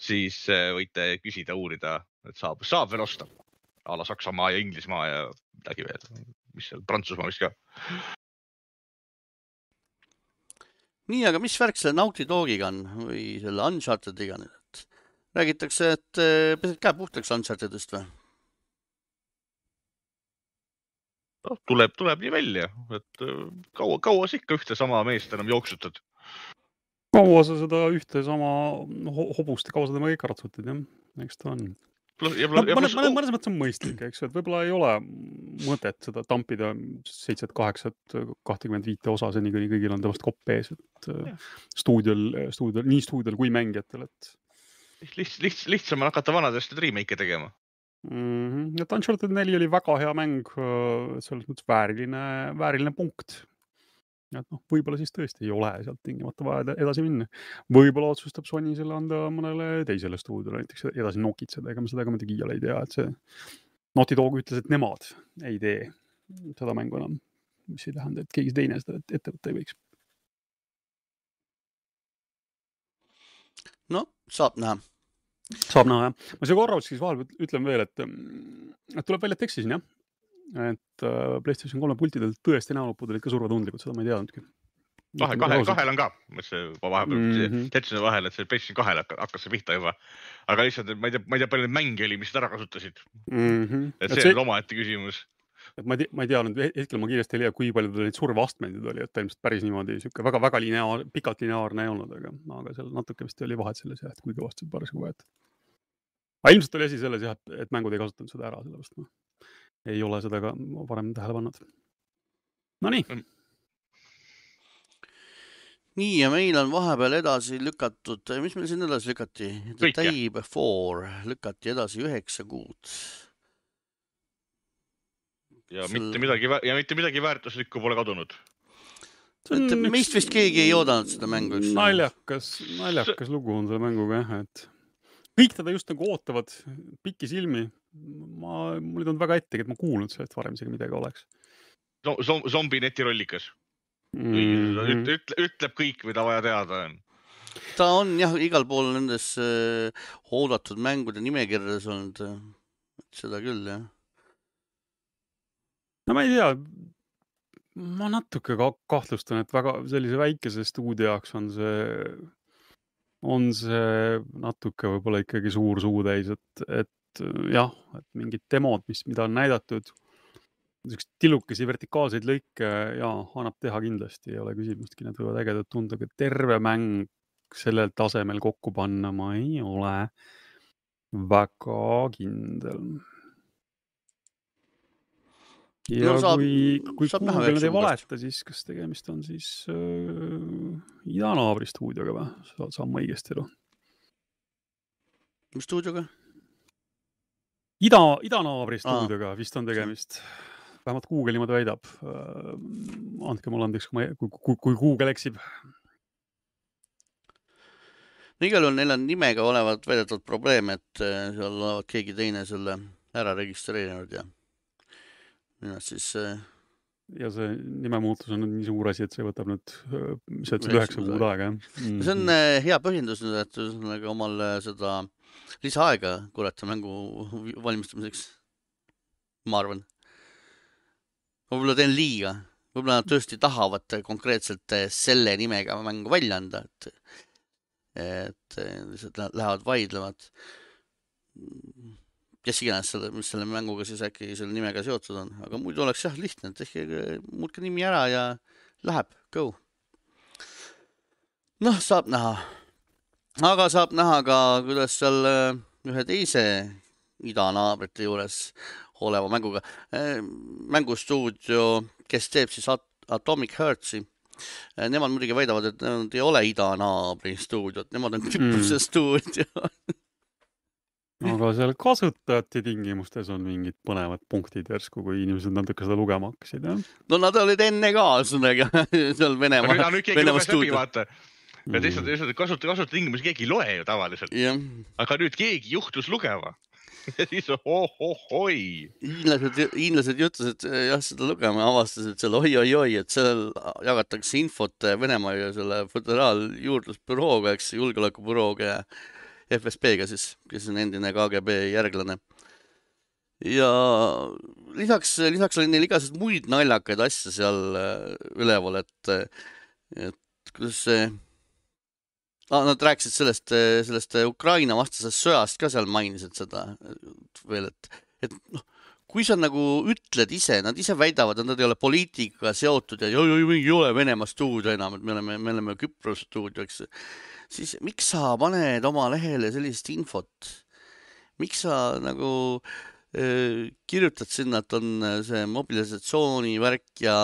siis äh, võite küsida, uurida, et saab, saab veel osta a la Saksamaa ja Inglismaa ja midagi veel, mis seal Prantsusmaa vist ka. nii, aga mis värk selle Naughty Dogiga on või selle Unchartediga nüüd, et räägitakse, et äh, pesed käe puhtaks Unchartedist või? noh, tuleb, tuleb nii välja, et äh, kaua, kaua sa ikka ühte sama meest enam jooksutad kaua sa seda ühte sama hobust, kaua sa temaga ikka ratsutad, jah, eks ta on. Mõnes, mõnes, mõttes on mõistlik, eks ju, et võib-olla ei ole mõtet seda tampida seitset, kaheksat, kahtekümmet viite osa seni, kuni kõigil on temast kopp ees, et ja. stuudiol, stuudiol, nii stuudiol kui mängijatel, et. lihtsalt, lihtsalt, lihtsam on hakata vanadest remake'e tegema mm. -hmm. et Uncharted neli oli väga hea mäng, selles mõttes vääriline, vääriline punkt et noh, võib-olla siis tõesti ei ole sealt tingimata vaja edasi minna. võib-olla otsustab Sony selle anda mõnele teisele stuudiole näiteks edasi nokitseda, ega me seda ka muidugi iial ei tea, et see Naughty Dog ütles, et nemad ei tee seda mängu enam, mis ei tähenda, et keegi teine seda ette võtta ei võiks. no saab näha. saab näha jah. ma siia korra siis vahel ütlen veel, et, et tuleb välja, et eksisin jah et äh, PlayStation kolme pultidel tõesti näonupud olid ka survetundlikud, seda ma ei teadnudki. kahe, kahel, kahel on ka, mõtlesin vahepeal mm -hmm. jätsin vahele, et see PlayStation kahel hakkas see pihta juba. aga lihtsalt, ma ei tea, ma ei tea, palju neid mänge oli, mis seda ära kasutasid mm. -hmm. et see, see... on omaette küsimus et ma ei tea, ma ei tea nüüd hetkel ma kiiresti ei leia, kui palju tal neid surveastmeid oli, et ta ilmselt päris niimoodi sihuke väga-väga lineaar, pikalt lineaarne ei olnud, aga, aga seal natuke vist oli vahet selles jah, et kui kõvasti parasjagu võeti. aga ilmselt oli asi selles jah, et, et mängud ei kasutanud seda ära, sellepärast noh ei ole seda ka varem tähele pannud. Nonii. Mm. nii ja meil on vahepeal edasi lükatud, mis meil siin edasi lükati? The Day Before lükati edasi üheksa kuud. ja Sel... mitte midagi ja mitte midagi väärtuslikku pole kadunud. et meist vist keegi ei oodanud seda mängu. naljakas, naljakas lugu on selle mänguga jah, et kõik teda just nagu ootavad pikisilmi ma, mul ei tulnud väga ettegi, et ma kuulnud sellest varem isegi midagi oleks zombi netirollikas mm. -hmm. ütle, ütleb kõik, mida vaja teada on. ta on jah, igal pool nendes äh, oodatud mängude nimekirjades olnud. seda küll, jah. no ma ei tea. ma natuke ka kahtlustan, et väga sellise väikese stuudio jaoks on see on see natuke võib-olla ikkagi suur suutäis, et, et et äh, jah, et mingid demod, mis, mida on näidatud, niisuguseid tillukesi vertikaalseid lõike ja annab teha kindlasti, ei ole küsimustki, need võivad ägedad tunda, aga terve mäng sellel tasemel kokku panna ma ei ole väga kindel. ja no, saab, kui, kui Google nüüd ei valeta, siis kas tegemist on siis äh, idanaabri stuudioga või? saan ma õigesti aru? mis stuudioga? Ida, idanaabri stuudioga vist on tegemist. vähemalt Google niimoodi väidab. Äh, andke mulle andeks, kui ma, kui, kui, kui Google eksib. no igal juhul neil on nimega olevat väidetavalt probleem, et äh, seal olevat keegi teine selle ära registreerinud ja nimelt siis äh, ja see nimemuutus on nii suur asi, et see võtab nüüd, sa ütlesid üheksa kuud aega, jah mm.? see on hea põhjendus nüüd, et ühesõnaga omal seda äh, lisaaega, kurat, mängu valmistamiseks. ma arvan. võib-olla teen liiga, võib-olla nad tõesti tahavad konkreetselt selle nimega mängu välja anda, et, et lihtsalt lähevad vaidlevad. Kes iganes selle, mis selle mänguga siis äkki selle nimega seotud on, aga muidu oleks jah lihtne, tehke, muutke nimi ära ja läheb, go. noh, saab näha aga saab näha ka, kuidas seal äh, ühe teise idanaabrite juures oleva mänguga, äh, mängustuudio, kes teeb siis Atomic Heartsi, Nemad muidugi väidavad, et nad ei ole idanaabri stuudiod, nemad on Küprose mm. stuudio <laughs> aga seal kasutajate tingimustes on mingid põnevad punktid järsku, kui inimesed natuke seda lugema hakkasid, jah? no nad olid enne ka, ühesõnaga <laughs> seal Venemaa. aga nüüd keegi luges läbi, vaata. ja lihtsalt, lihtsalt kasuta, kasutajatingimusi keegi ei loe ju tavaliselt. aga nüüd keegi juhtus lugema <laughs> ja siis ohohoi. hiinlased, hiinlased ütlesid jah, seda lugema, avastasid seal oi-oi-oi, et seal jagatakse infot Venemaa ja selle föderaaljuurdlusbürooga, eks, julgeolekubürooga ja FSB-ga siis, kes on endine KGB järglane. ja lisaks, lisaks oli neil igasuguseid muid naljakaid asju seal äh, üleval, et, et kuidas see ah,, nad rääkisid sellest, sellest Ukraina vastasest sõjast ka seal mainisid seda veel, et, et noh, kui sa nagu ütled ise, nad ise väidavad, et nad ei ole poliitikaga seotud ja ei, ei ole Venemaa stuudio enam, et me oleme, me oleme Küprose stuudio, eks siis miks sa paned oma lehele sellist infot? miks sa nagu äh, kirjutad sinna, et on see mobilisatsioonivärk ja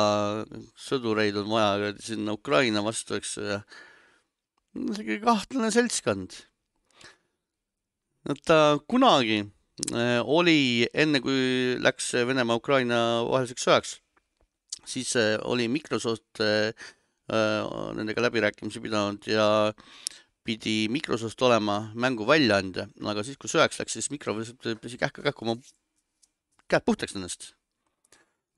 sõdureid on vaja sinna Ukraina vastu, eks ju, ja sihuke kahtlane seltskond. ta kunagi äh, oli, enne kui läks Venemaa-Ukraina vaheliseks sõjaks, siis äh, oli Microsoft äh, nendega läbirääkimisi pidanud ja pidi Microsoft olema mängu väljaandja, aga siis, kui sõjaks läks, siis Microsoft pesi kähku-kähku oma käed puhtaks ennast.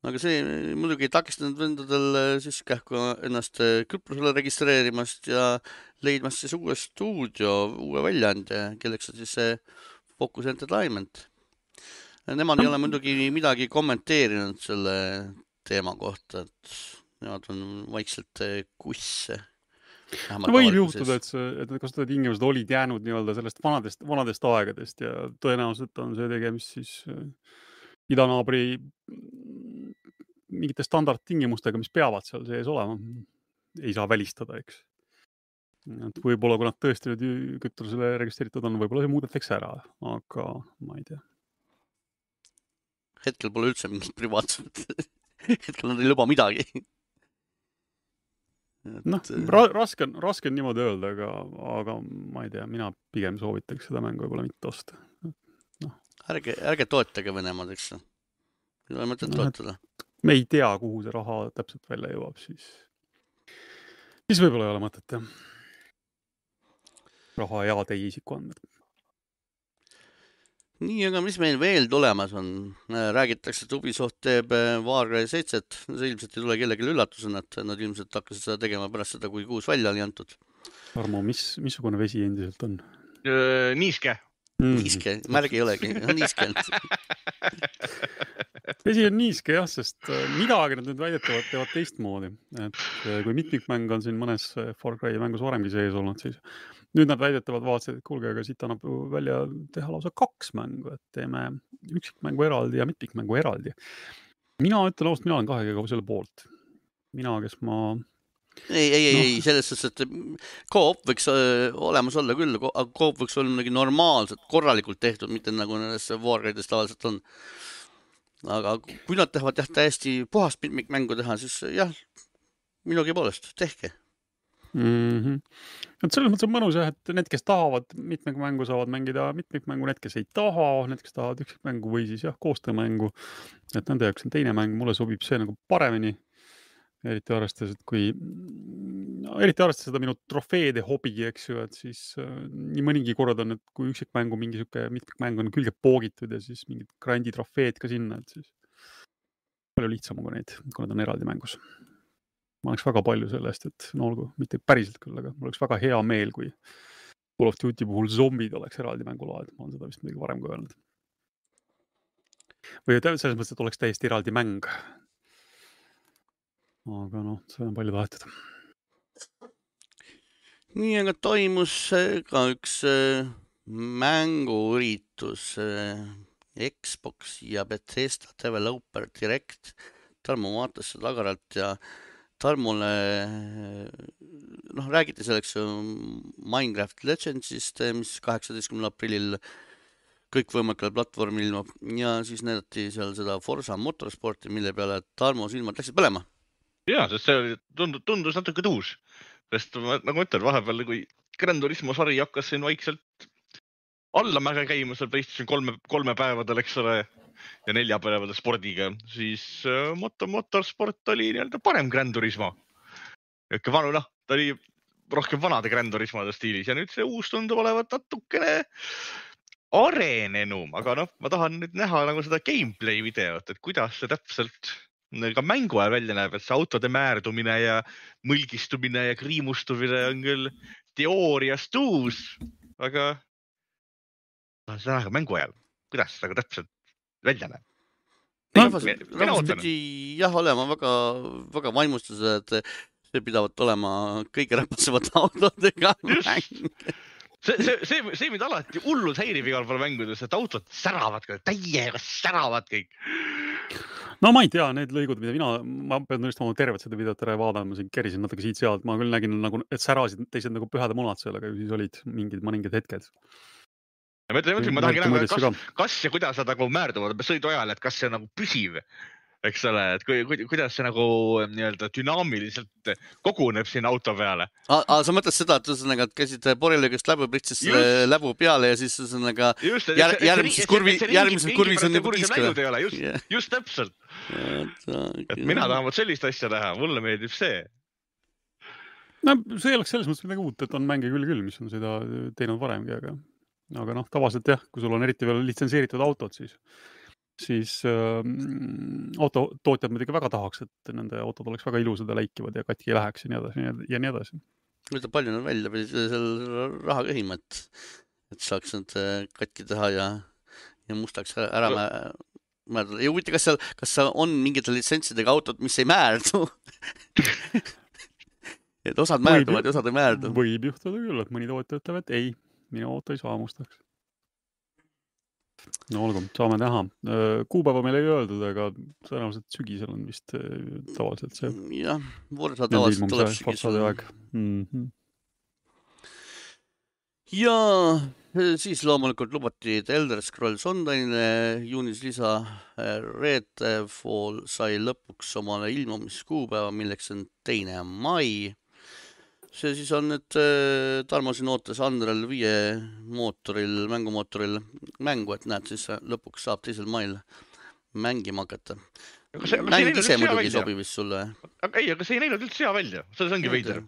aga see muidugi ei takistanud vendadel siis kähku ennast Küprosele registreerimast ja leidmast siis uue stuudio, uue väljaandja, kelleks on siis see Focus Entertainment. Nemad ei ole muidugi midagi kommenteerinud selle teema kohta, et nemad on vaikselt kusse no võib juhtuda, et see, et need kasutajate olid jäänud nii-öelda sellest vanadest, vanadest aegadest ja tõenäoliselt on see tegemist siis äh, idanaabri mingite standardtingimustega, mis peavad seal sees olema. ei saa välistada, eks. et võib-olla, kui nad tõesti nüüd kütusele registreeritud on, võib-olla see muudetakse ära, aga ma ei tea. hetkel pole üldse mingit privaatset <laughs> hetkel nad ei luba midagi noh ra, raske on, raske on niimoodi öelda, aga, aga ma ei tea, mina pigem soovitaks seda mängu võib-olla mitte osta. noh. ärge, ärge toetage Venemaad, eks ju. ei ole mõtet no, toetada. me ei tea, kuhu see raha täpselt välja jõuab, siis, siis võib-olla ei ole mõtet jah. raha ja teie isikuandmed nii, aga mis meil veel tulemas on? Äh, räägitakse, et Ubisoft teeb Warcry äh, seitset, see ilmselt ei tule kellelegi üllatusena, et nad ilmselt hakkasid seda tegema pärast seda, kui kuus välja oli antud. Tarmo, mis, missugune vesi endiselt on? niiske mm.. Niiske, märgi ei olegi, on niiske. <laughs> Vesi on niiske jah, sest äh, midagi nad nüüd väidetavalt teevad teistmoodi, et kui mitmikmäng on siin mõnes Far Cry mängus varemgi sees olnud, siis nüüd nad väidetavalt vaatasid, et kuulge, aga siit annab ju välja teha lausa kaks mängu, et teeme üksikmängu eraldi ja mitmikmängu eraldi. mina ütlen ausalt, mina olen kahega selle poolt. mina, kes ma ei, ei, ei no., ei selles suhtes, et co-op võiks öö, olemas olla küll, aga co-op võiks olla midagi normaalselt, korralikult tehtud, mitte nagu nendes Warcraft'is tavaliselt on. aga kui nad tahavad jah, täiesti puhast mitmikmängu teha, siis jah, minugi poolest tehke mm. -hmm. et selles mõttes on mõnus jah, et need, kes tahavad mitmikmängu, saavad mängida mitmikmängu, need, kes ei taha, need, kes tahavad üksikmängu või siis jah, koostöömängu. et nende jaoks on teine mäng, mulle sobib see nagu paremini. Eriti arvestades, et kui no,, eriti arvestades seda minu trofeede hobi, eks ju, et siis äh, nii mõnigi kord on, et kui üksikmängu mingi sihuke mitmikmäng on külge poogitud ja siis mingid grandi trofeed ka sinna, et siis palju lihtsam on, kui neid, kui nad on eraldi mängus ma oleks väga palju selle eest, et no olgu, mitte päriselt küll, aga mul oleks väga hea meel, kui Call of Duty puhul zombid oleks eraldi mängulaad, ma olen seda vist midagi varem ka öelnud. või selles mõttes, et oleks täiesti eraldi mäng. Aga noh, see on palju tahetud. nii, aga toimus ka üks äh, mänguüritus äh, Xbox ja Bethesda Developer Direct. Tarmo vaatas seda agaralt ja Tarmole noh, räägiti selleks Minecraft Legendsist, mis kaheksateistkümnendal aprillil kõikvõimalikul platvormil ilmub ja siis näidati seal seda Forsa Motorsporti, mille peale Tarmo silmad läksid põlema. ja, sest see oli, tundus, tundus natuke tuus, sest ma, nagu ma ütlen, vahepeal kui Gran Turismo sari hakkas siin vaikselt allamäge käima seal PlayStation kolme, kolme päevadel, eks ole, ja neljapäevadel spordiga, siis äh, Moto Motorsport oli nii-öelda parem Gran Turismo. niisugune vanu, noh, ta oli rohkem vanade Gran Turismode stiilis ja nüüd see uus tundub olevat natukene arenenum, aga noh, ma tahan nüüd näha nagu seda gameplay videot, et kuidas see täpselt ka mängu ajal välja näeb, et see autode määrdumine ja mõlgistumine ja kriimustumine on küll teoorias tuus, aga tahan seda näha ka mängu ajal, kuidas see nagu täpselt välja näeb. rahvas, pidi jah olema väga, väga vaimustuses, et see pidavat olema kõige räpasemate autodega Just. mäng. see, see, see, see mind alati hullult häirib igal pool mängudes, et autod säravad, täiega säravad kõik. no ma ei tea, need lõigud, mida mina, ma pean tunnistama, tervet seda videot ära ei vaadanud, ma siin kerisin natuke siit-sealt, ma küll nägin nagu, et särasid teised nagu pühade munad seal, aga ju siis olid mingid mõningad hetked. ma ütlen, ma tahangi näha, kas ka. kas ja kuidas nad nagu määrduvad sõidu ajal, et kas see on nagu püsiv, eks ole, et kui, kui, kuidas see nagu nii-öelda dünaamiliselt koguneb sinna auto peale. aga sa mõtled seda, et ühesõnaga, et käisid Borreliöögist läbu, pritsid selle läbu peale ja siis ühesõnaga just, Jär- järgmises kurvi- järgmises kurvis on juba kiisk või? läinud ei ole, just, Jah. just täpselt, et mina tahan vot sellist asja näha, mulle meeldib see. no see ei oleks selles mõttes midagi uut, et on mänge küll küll, mis on seda teinud varemgi, aga, aga noh, tavaliselt jah, kui sul on eriti veel litsenseeritud autod, siis, siis ähm, autotootjad muidugi väga tahaks, et nende autod oleks väga ilusad ja läikivad ja katki ei läheks ja nii edasi ja nii- edasi. ütleb palju nad välja pidid seal raha köhima, et, et saaks need äh, katki teha ja, ja mustaks ära, ära No. mä- määrdada ja huvitav, kas seal, kas seal on mingite litsentsidega autod, mis ei määrdu <laughs> et osad määrduvad ja osad ei määrdu. võib juhtuda küll, et mõni tootja ütleb, et ei, minu auto ei saa mustaks. No olgu, saame näha. kuupäeva meil ei öeldud, aga tõenäoliselt sügisel on vist äh, tavaliselt see jah, nende tavaliselt tuleb aeg mm. -hmm. ja eh, siis loomulikult lubati The Elder Scrolls Online'ile juunis lisa. Redfall sai lõpuks omale ilmumiskuupäeva, milleks on teine mai. See siis on nüüd äh, Tarmo siin ootas Unreal viie mootoril, mängumootoril mängu, et näed, siis lõpuks saab teisel mail mängima hakata. mäng ise muidugi ei sobi vist sulle. aga ei, aga see ei näinud üldse hea välja, selles ongi veider.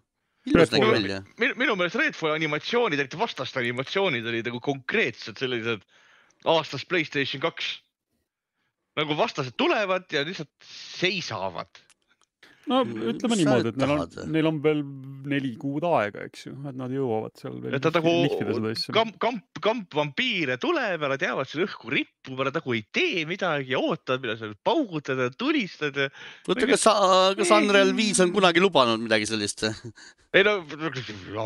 ilus nägi Redfall- välja. minu, meelest Redfalli animatsioonid, eriti vastaste animatsioonid olid nagu konkreetsed sellised aastast Playstation kaks. nagu vastased tulevad ja lihtsalt seisavad. No ütleme niimoodi, et neil on neil on veel neli kuud aega, eks ju, et nad jõuavad seal veel et ta nagu kamp, kamp, kamp vampiire tuleb ja nad jäävad seal õhku rippuma, nad nagu ei tee midagi ja ootavad, millal sa paugutad ja tulistad ja. oota, kas sa, kas Unreal viis on kunagi lubanud midagi sellist? ei no,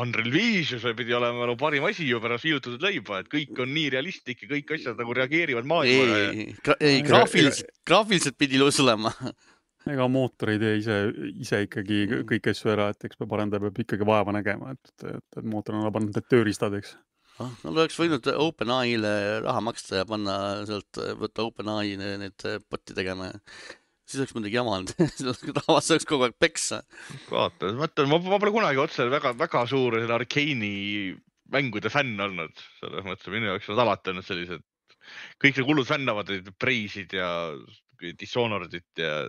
Unreal Vision, see pidi olema no parim asi ju pärast viiutatud leiba, et kõik on nii realistlik ja kõik asjad nagu reageerivad maailmale. ei, ei graafiliselt, graafiliselt pidi ilus olema. Ega mootor ei tee ise, ise ikkagi Mm. kõiki asju ära, et eks peab arendaja peab ikkagi vaeva nägema, et, et, et mootor on pannud need tööriistad, eks. Nad Ah, oleks võinud OpenAI-le raha maksta ja panna sealt, võtta OpenAI ne- need botti tegema. siis oleks muidugi jama olnud, rahvas <laughs> saaks kogu aeg peksa. vaata, ma mõtlen, ma pole kunagi otse väga-väga suur selle Arkeeni mängude fänn olnud, selles mõttes minu jaoks nad alati olnud sellised, kõik need hullud fännavad neid Preisid ja Dishonoredit ja.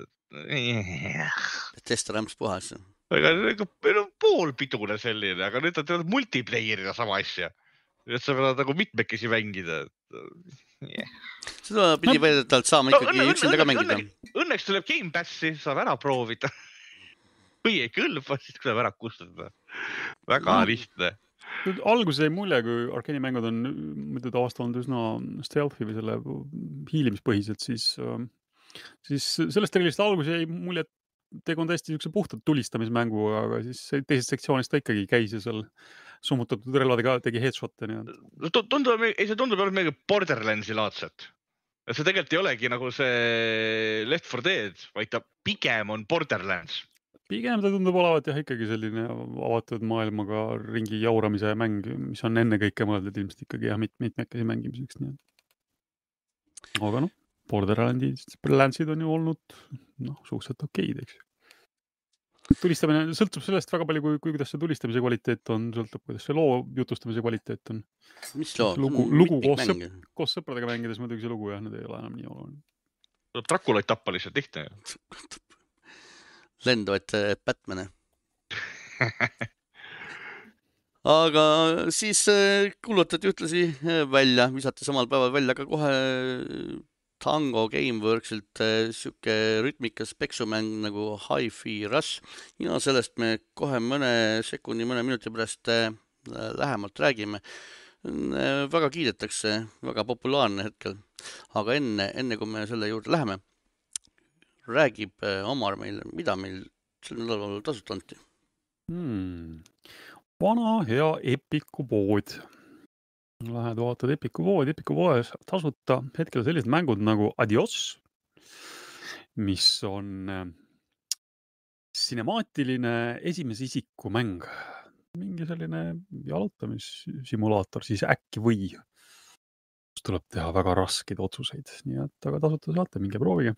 Test rämps puhas. aga nagu meil on poolpidune selline, aga nüüd nad teevad multiplayer'ina sama asja. et sa pead nagu mitmekesi mängida. seda pidi väidetavalt saama No ikkagi õnne- üksinda ka mängida. õnneks- tuleb Gamepassi, saab ära proovida. <laughs> kui ei kõlba, siis tuleb ära kustutada. väga No. lihtne. alguses jäi mulje, kui Arkeeni mängud on muidu olnud üsna stealth'i või selle hiilimispõhised, siis, siis sellest trillist alguses jäi mulje, et tegu on täiesti niisuguse puhtalt tulistamismänguga, aga siis teises sektsioonis ta ikkagi käis ja seal summutatud relvadega tegi headshot'e nii-öelda. tundub, ei see tundub midagi Borderlandsi laadset. et see tegelikult ei olegi nagu see Left 4 Dead, vaid ta pigem on Borderlands. pigem ta tundub olevat jah, ikkagi selline avatud maailmaga ringi jauramise mäng, mis on ennekõike mõeldud ilmselt ikkagi jah, mit-, mitmekesi mängimiseks nii-öelda. aga noh, Borderlandid, Landsid on ju olnud noh, suhteliselt okeid, eks tulistamine sõltub sellest väga palju, kui, kui, kuidas see tulistamise kvaliteet on, sõltub, kuidas see loo jutustamise kvaliteet on. mis loo? lugu, lugu koos, sõp, koos sõpradega mängides muidugi see lugu jah, need ei ole enam nii oluline. tuleb Draculaid tappa lihtsalt lihtne lenduvaid äh, Batman'e <laughs> aga siis äh, kuulutati ühtlasi äh, välja, visati samal päeval välja ka kohe Tango Gameworksilt äh, sihuke rütmikas peksumäng nagu Hi-Fi Rush ja sellest me kohe mõne sekundi, mõne minuti pärast äh, lähemalt räägime. Äh, väga kiidetakse, väga populaarne hetkel, aga enne, enne kui me selle juurde läheme, räägib Omar meile, mida meil sel nädalal tasuta anti hmm.? vana hea Epiku pood Lähed vaatad Epiku poodi, Epiku poes tasuta hetkel sellised mängud nagu Adios, mis on äh, sinemaatiline esimese isiku mäng, mingi selline jalutamissimulaator siis äkki või. tuleb teha väga raskeid otsuseid, nii et aga tasuta saate, minge proovige.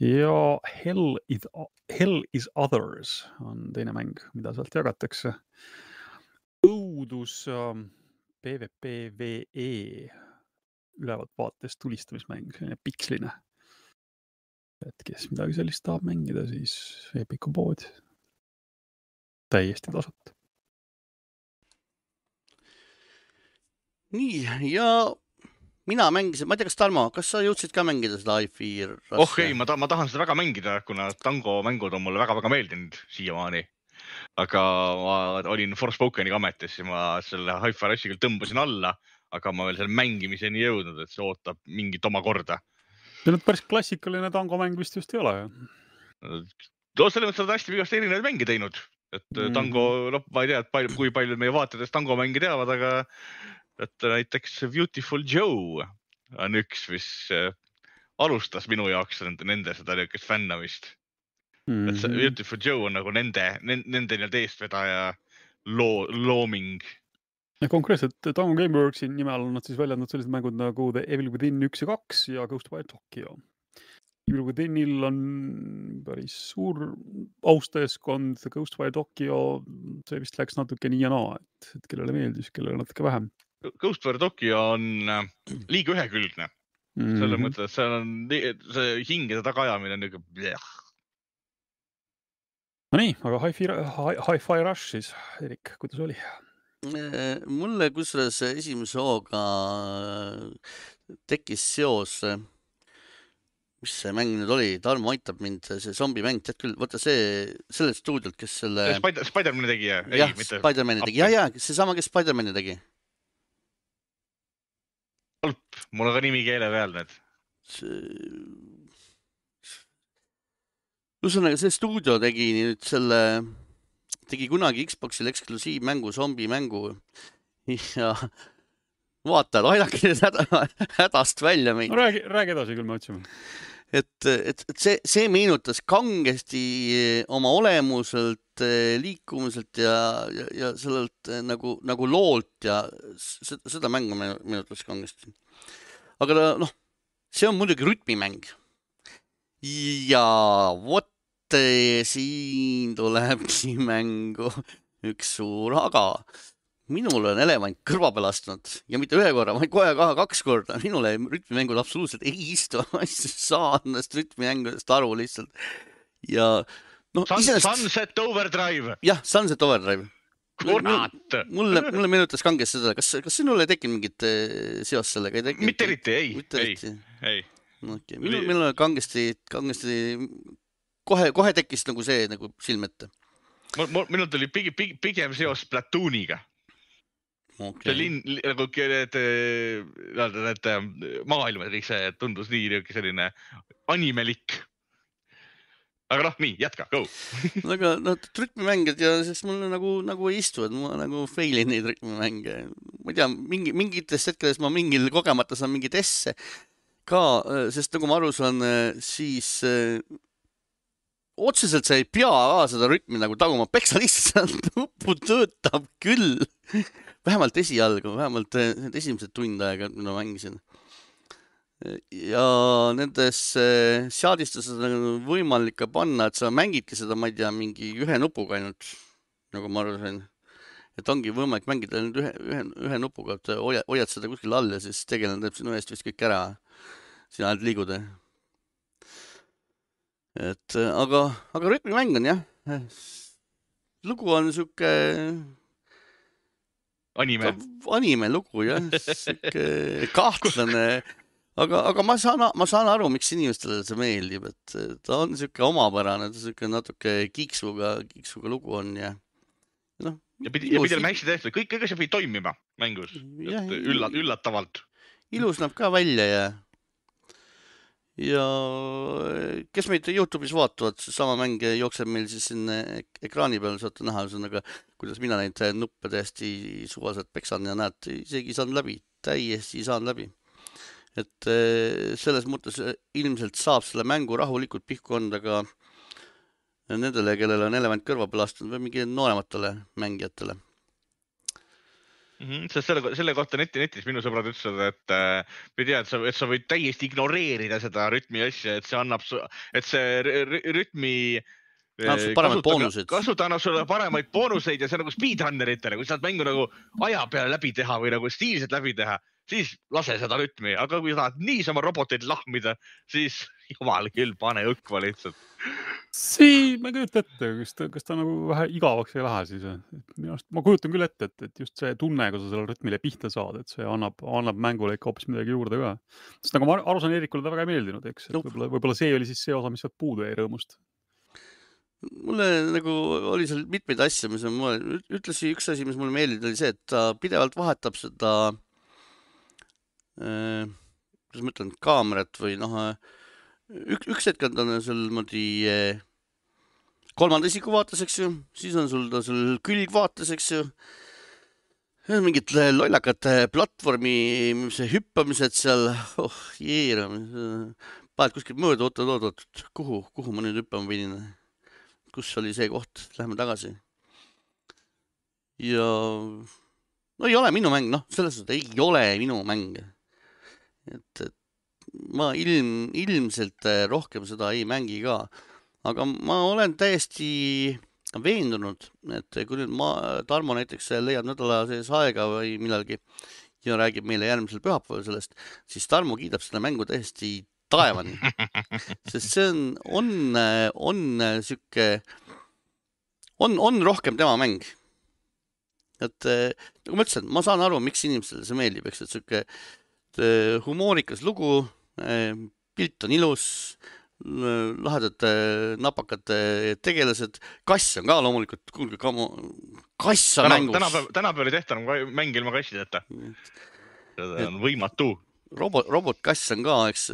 ja Hell is, Hell is Others on teine mäng, mida sealt jagatakse. õudus äh, PVPVE ülevalt vaates tulistamismäng, selline piksline. et kes midagi sellist tahab mängida, siis Epiku pood. täiesti tasuta. nii ja mina mängisin, ma ei tea, kas Tarmo, kas sa jõudsid ka mängida seda Hi-Fi? oh ei, ma tahan, ma tahan seda väga mängida, kuna tango mängud on mulle väga-väga meeldinud siiamaani aga ma olin Forspokeniga ametis ja ma selle Hi-Fi küll tõmbasin alla, aga ma veel selle mängimiseni ei jõudnud, et see ootab mingit oma korda. see nüüd päris klassikaline tangomäng vist just ei ole ju? no selles mõttes nad hästi vigasti erinevaid mänge teinud, et mm. tango, noh, ma ei tea, et palju, kui paljud meie vaatajatest tangomänge teavad, aga et näiteks Beautiful Joe on üks, mis äh, alustas minu jaoks nende, nende seda niisugust fännamist mm. -hmm. et see mhm. Beautiful Joe on nagu nende, nende, nii-öelda eestvedaja loo, looming. ja konkreetselt Tango Gameworksi nime all on nad siis välja andnud sellised mängud nagu The Evil Within üks ja kaks ja Ghostwire Tokyo. Evil Withinil on päris suur austajaskond, Ghostwire Tokyo, see vist läks natuke nii ja naa, et, et kellele meeldis, kellele natuke vähem. Ghostwire Tokyo on äh, liiga ühekülgne mm -hmm. selles mõttes, et seal on see hingede tagaajamine on niisugune Nonii, aga Hi-Fi, Hi-Fi Rush siis, Erik, kuidas oli? Äh, mulle kusjuures esimese hooga äh, tekkis seos, äh, mis see mäng nüüd oli, Tarmo aitab mind, see zombimäng, tead küll, vaata see, sellelt stuudiolt, kes selle Spider, Spider-man'i tegi, jah? jah, Spider-man'i tegi, ja, ja seesama, kes Spider-man'i tegi. mul on ka nimi keele peal nüüd. Ühesõnaga, see stuudio tegi nüüd selle, tegi kunagi Xbox'il eksklusiivmängu, zombimängu ja vaatajad, aidake nüüd häda, hädast välja meid no,. räägi, räägi edasi, küll me otsime. et, et, et see, see meenutas kangesti oma olemuselt, liikumiselt ja, ja, ja sellelt nagu, nagu loolt ja seda, mängu meenutas kangesti. aga noh, see on muidugi rütmimäng ja vot siin tulebki <laughs> mängu üks suur aga. minul on elevant kõrva peal astunud ja mitte ühe korra, vaid kohe kahe, kaks korda. minule rütmimängud absoluutselt ei istu, ma ei saa nendest rütmimängudest aru lihtsalt. ja noh Sun, iseenesest. Sunset Overdrive. jah, Sunset Overdrive kurat! mulle, mulle meenutas kangesti seda, kas, kas sinul ei tekkinud mingit eh, seost sellega? mitte eriti, ei, ei, ei okei okay., minul, minul kangesti, kangesti kohe, kohe tekkis nagu see nagu silme ette. minul tuli pigem, pigem, pigem seos Platooniga okay.. see linn, nagu need, need, need maailmad, kõik see tundus nii niisugune selline animelik aga noh, nii jätka, go <laughs> aga noh, trükmimängijad ja siis mulle nagu, nagu ei istu, et ma nagu fail in neid trükmimänge. ma ei tea, mingi, mingites hetkedes ma mingil kogemata saan mingeid esse ka, äh, sest nagu ma aru saan, äh, siis äh, otseselt sa ei pea ka seda rütmi nagu taguma, peksa lihtsalt <laughs> nupu töötab küll. vähemalt esialgu, vähemalt need esimesed tund aega, kui ma mängisin. ja nendesse seadistesse on võimalik ka panna, et sa mängidki seda, ma ei tea, mingi ühe nupuga ainult, nagu ma aru sain. et ongi võimalik mängida ainult ühe, ühe, ühe nupuga, et hoiad, hoiad seda kuskil all ja siis tegelane teeb sinu eest vist kõik ära. Sina ainult liigud. et aga, aga rütmimäng on jah. lugu on sihuke anime. anime lugu jah, sihuke <laughs> kahtlane aga, aga ma saan, ma saan aru, miks inimestele see meeldib, et ta on sihuke omapärane, ta sihuke natuke kiiksuga, kiiksuga lugu on ja noh. ja pidi, ja pidi olema hästi tehtud, kõik, kõik asjad pidid toimima mängus, üllat-, üllatavalt. ilus näeb ka välja ja, ja kes meid Youtube'is vaatavad, seesama mäng jookseb meil siis siin ekraani peal, saate näha, ühesõnaga, kuidas mina neid nuppe täiesti suvaliselt peksan ja näed, isegi ei saanud läbi, täiesti ei saanud läbi. Et eh, selles mõttes eh, ilmselt saab selle mängu rahulikult pihku anda ka nendele, kellel on elevant kõrva peal astunud või mingi noorematele mängijatele mm. -hmm, sest selle, selle kohta neti, netis minu sõbrad ütlesid, et äh, ma ei tea, et sa, et sa võid täiesti ignoreerida seda rütmi asja, et see annab, et see rütmi paremaid boonuseid. kasuta annab sulle paremaid boonuseid ja see on nagu speedrunneritele, kui sa tahad mängu nagu aja peale läbi teha või nagu stiilselt läbi teha siis lase seda rütmi, aga kui tahad niisama roboteid lahmida, siis <laughs> jumal küll, pane õkva lihtsalt. see, ma ei kujuta ette, kas ta, kas ta nagu vähe igavaks ei lähe siis. minu arust, ma kujutan küll ette, et, et just see tunne, kui sa sellele rütmile pihta saad, et see annab, annab mängule ikka hoopis midagi juurde ka. sest nagu ma aru saan, Eerikule ta väga ei meeldinud, eks, et võib-olla, võib-olla see oli siis see osa, mis sealt puudu jäi rõõmust mulle nagu oli seal mitmeid asju, mis on mulle, ühtlasi üks asi, mis mulle meeldis, oli see, et ta pidevalt vahetab seda Äh, kuidas ma ütlen, kaamerat või noh, äh, üks, üks hetk on ta seal niimoodi äh, kolmanda isiku vaates, eks ju, siis on sul ta sul külgvaates, eks ju. mingid lollakad platvormi hüppamised seal, oh jee, paned kuskilt mööda, oot, oot, oot, kuhu, kuhu ma nüüd hüppama pidin? kus oli see koht, lähme tagasi. ja no ei ole minu mäng, noh, selles suhtes ei ole minu mäng. Et, et ma ilm, ilmselt äh, rohkem seda ei mängi ka, aga ma olen täiesti veendunud, et kui nüüd ma, Tarmo näiteks leiab nädala sees aega või millalgi ja räägib meile järgmisel pühapäeval sellest, siis Tarmo kiidab seda mängu täiesti taevani. <laughs> sest see on, on, on sihuke, on, on rohkem tema mäng. et nagu ma ütlesin, ma saan aru, miks inimestele see meeldib, eks, et sihuke Eh, humoorikas lugu, pilt on ilus, lahedad napakad tegelased, kass on ka loomulikult, kuulge, kass on Täna, mängus. tänapäeval, tänapäeval ei tehta enam mänge ilma kassideta. see on võimatu. robot, robotkass on ka, eks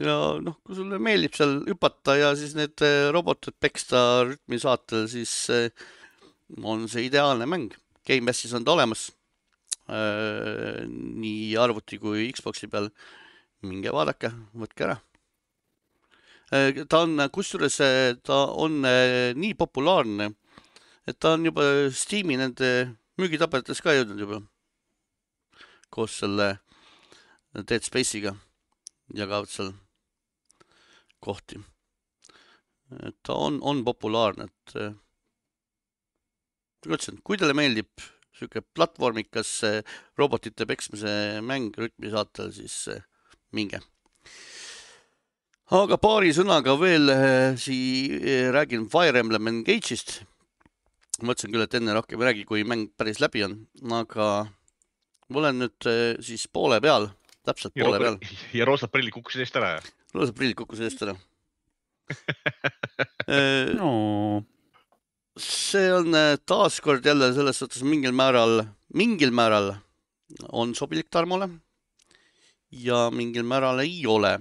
ja noh, kui sulle meeldib seal hüpata ja siis need eh, robotid peksta rütmi saatel, siis on see ideaalne mäng. Gamepassis on ta olemas Äh, nii arvuti kui Xbox'i peal. Minge vaadake, võtke ära. Äh, ta on, kusjuures äh, ta on nii populaarne, et ta on juba Steam'i nende müügitabelites ka jõudnud juba. koos selle Dead Space'iga jagavad seal kohti. ta on, on populaarne, et nagu ütlesin, kui teile meeldib sihuke platvormikas robotite peksmise mäng rütmi saatel, siis minge. aga paari sõnaga veel eh, sii-, eh, räägin Fire Emblem Engage'ist. mõtlesin küll, et enne rohkem ei räägi, kui mäng päris läbi on, aga ma olen nüüd siis poole peal, täpselt poole peal. <laughs> ja roosad prillid kukkusid eest ära? roosad prillid kukkusid eest ära <laughs> no see on taaskord jälle selles suhtes mingil määral, mingil määral on sobilik Tarmole ja mingil määral ei ole.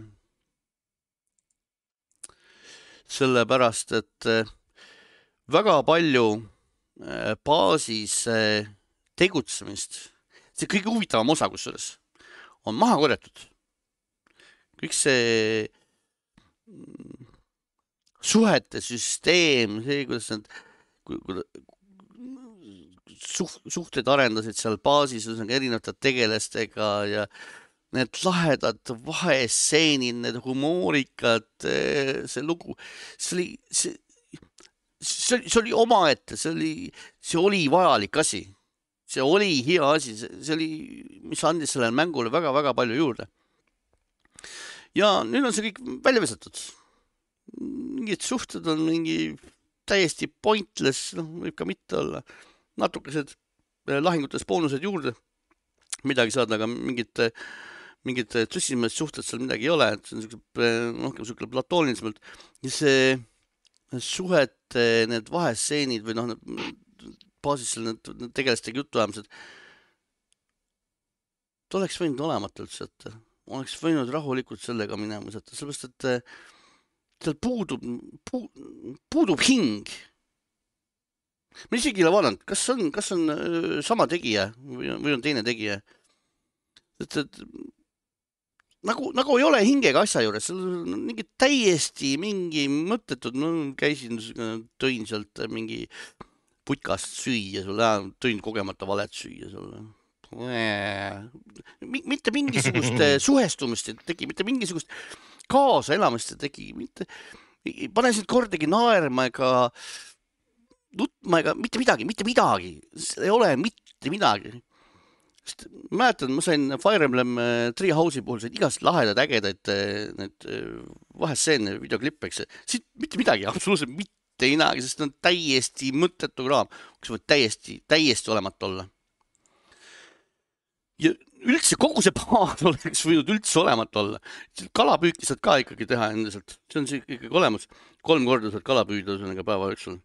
sellepärast, et äh, väga palju äh, baasis tegutsemist, see kõige huvitavam osa kusjuures, on maha korjatud. kõik see mm, suhete süsteem, see, kuidas nad suht-, suhted arendasid seal baasis, ühesõnaga erinevate tegelastega ja need lahedad vahestseenid, need humoorikad, see lugu, see oli, see, see oli, see oli omaette, see oli, see oli vajalik asi. see oli hea asi, see oli, mis andis sellele mängule väga-väga palju juurde. ja nüüd on see kõik välja visatud. mingid suhted on mingi täiesti pointless, noh, võib ka mitte olla. natukesed eh, lahingutes boonused juurde, midagi saada, aga mingit, mingit tõsisemad suhted seal midagi ei ole, et see on siuke, eh, noh, siuke platoonilisemalt ja see suhete need vahestseenid või noh, baasis seal need, need tegelastega jutuajamised. ta oleks võinud olemata üldse jätta, oleks võinud rahulikult sellega minema visata, sellepärast et tal puudub pu,, puudub hing. ma isegi ei ole vaadanud, kas on, kas on sama tegija või, või on teine tegija. et, et nagu, nagu ei ole hingega asja juures, mingi täiesti mingi mõttetud, no käisin, tõin sealt mingi putkast süüa sulle, tõin kogemata valet süüa sulle. mitte mingisugust <laughs> suhestumist ei teki, mitte mingisugust kaasaelamist ei teki, mitte, ei pane sind kordagi naerma ega nutma ega mitte midagi, mitte midagi, ei ole mitte midagi sest mäletan, ma sain Fire Emblem äh, Three House'i puhul said igast lahedaid, ägedaid äh, need äh, vahestseene, videoklippe, eks. siit mitte midagi, <laughs> absoluutselt mitte midagi, sest see on täiesti mõttetu kraam, kus võib täiesti, täiesti olematu olla. ja üldse kogu see baas <laughs> oleks võinud üldse olematu olla. kalapüüki saad ka ikkagi teha endiselt, see on ikkagi olemas. kolm korda saad kala püüda ühesõnaga päeva jooksul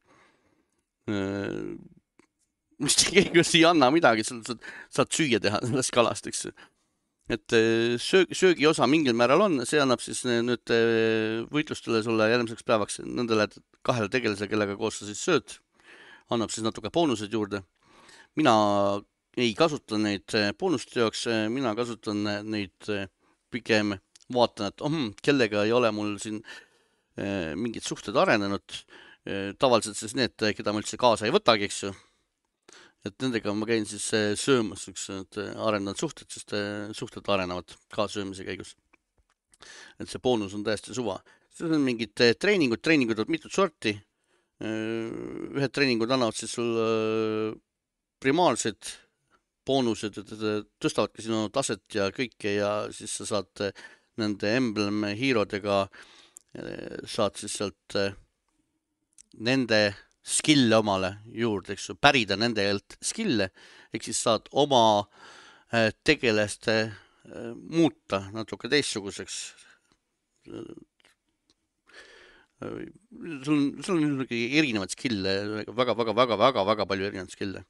<laughs> mis keegi ei anna midagi, sa saad, saad süüa teha sellest kalast, eks. et eh, söög, söögiosa mingil määral on, see annab siis nüüd eh, võitlustele sulle järgmiseks päevaks nendele kahele tegelasele, kellega koos sa siis sööd, annab siis natuke boonuseid juurde. mina ei kasuta neid boonuste jaoks, mina kasutan neid pigem vaatan, et oh, kellega ei ole mul siin mingid suhted arenenud. tavaliselt siis need, keda ma üldse kaasa ei võtagi, eks ju et nendega ma käin siis eh, söömas, siuksed eh, arenevad suhted, sest eh, suhted arenevad kaassöömise käigus. et see boonus on täiesti suva. siis on mingid treeningud, treeningud on mitut sorti. ühed treeningud annavad siis sulle primaarsed boonused, et tõstavadki sinu taset ja kõike ja siis sa saad nende emblem hero'dega, saad siis sealt nende skill'e omale juurde, eks ju, pärida nendelt skill'e, ehk siis saad oma äh, tegelast äh, muuta natuke teistsuguseks. sul on, sul on muidugi erinevaid skill'e väga, väga, väga, väga, väga palju erinevaid skill'e.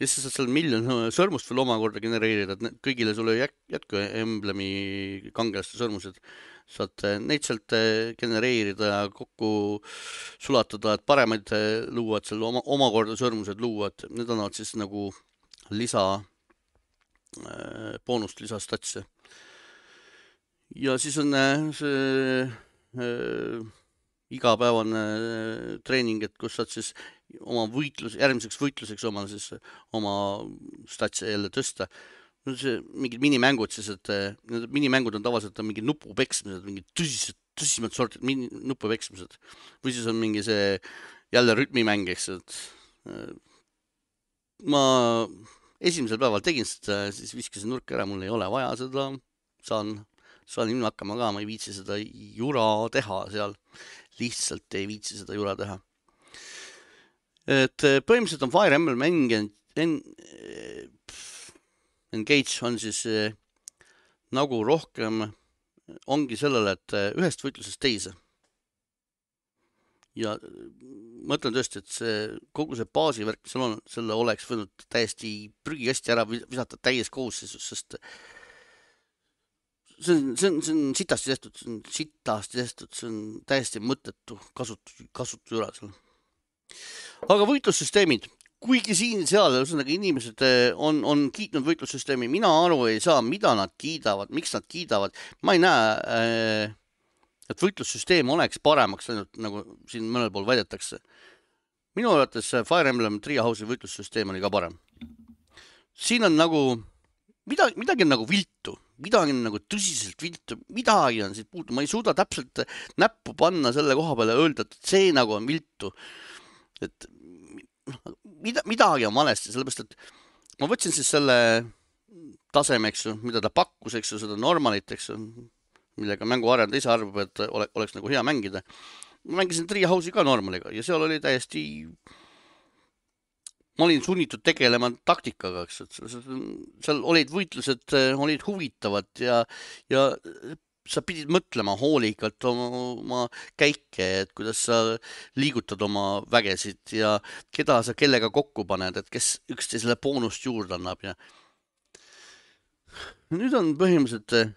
Ja siis saad seal miljon sõrmust veel omakorda genereerida, et kõigile sulle ei jätku emblemi kangelaste sõrmused saad äh, neid sealt äh, genereerida ja kokku sulatada, et paremaid äh, luua, et seal oma, omakorda sõrmused luua, et need annavad siis nagu lisa boonust, lisastatse. ja siis on see igapäevane treening, et kus saad siis oma võitlus, järgmiseks võitluseks oma siis oma statse jälle tõsta no see mingid minimängud siis, et eh, need minimängud on tavaliselt on mingid nupupeksmised, mingid tõsised, tõsisemad sordid mini, nupupeksmised. või siis on mingi see jälle rütmimäng, eks et eh, ma esimesel päeval tegin seda, siis viskasin nurka ära, mul ei ole vaja seda, saan, saan ilma hakkama ka, ma ei viitsi seda jura teha seal, lihtsalt ei viitsi seda jura teha. Et eh, põhimõtteliselt on Fire Emblem mäng, engage on siis eh, nagu rohkem, ongi sellele, et eh, ühest võitlusest teise. ja ma ütlen tõesti, et see kogu see baasivärk, mis seal on, selle oleks võinud täiesti prügikasti ära visata täies koosseisus, sest see on, see on, see on sitasti tehtud, see on sitasti tehtud, see on täiesti mõttetu kasutu, kasutu juures. Aga võitlussüsteemid, kuigi siin-seal, ühesõnaga inimesed eh, on, on kiitnud võitlussüsteemi, mina aru ei saa, mida nad kiidavad, miks nad kiidavad, ma ei näe äh, et võitlussüsteem oleks paremaks läinud, nagu siin mõnel pool väidetakse. minu arvates Fire Emblem Treehouse'i võitlussüsteem oli ka parem. siin on nagu midagi, midagi on nagu viltu, midagi on nagu tõsiselt viltu, midagi on siit puudu, ma ei suuda täpselt näppu panna selle koha peale öelda, et see nagu on viltu. Et mida, midagi on valesti, sellepärast et ma võtsin siis selle taseme, eks ju, mida ta pakkus, eks ju, seda normalit, eks ju, millega mänguarendaja ise arvab, et ole, oleks nagu hea mängida. ma mängisin Treehouse'i ka normaliga ja seal oli täiesti ma olin sunnitud tegelema taktikaga, eks, et seal olid võitlused, eh, olid huvitavad ja, ja sa pidid mõtlema hoolikalt oma, oma käike, et kuidas sa liigutad oma vägesid ja keda sa kellega kokku paned, et kes üksteisele boonust juurde annab ja nüüd on põhimõtteliselt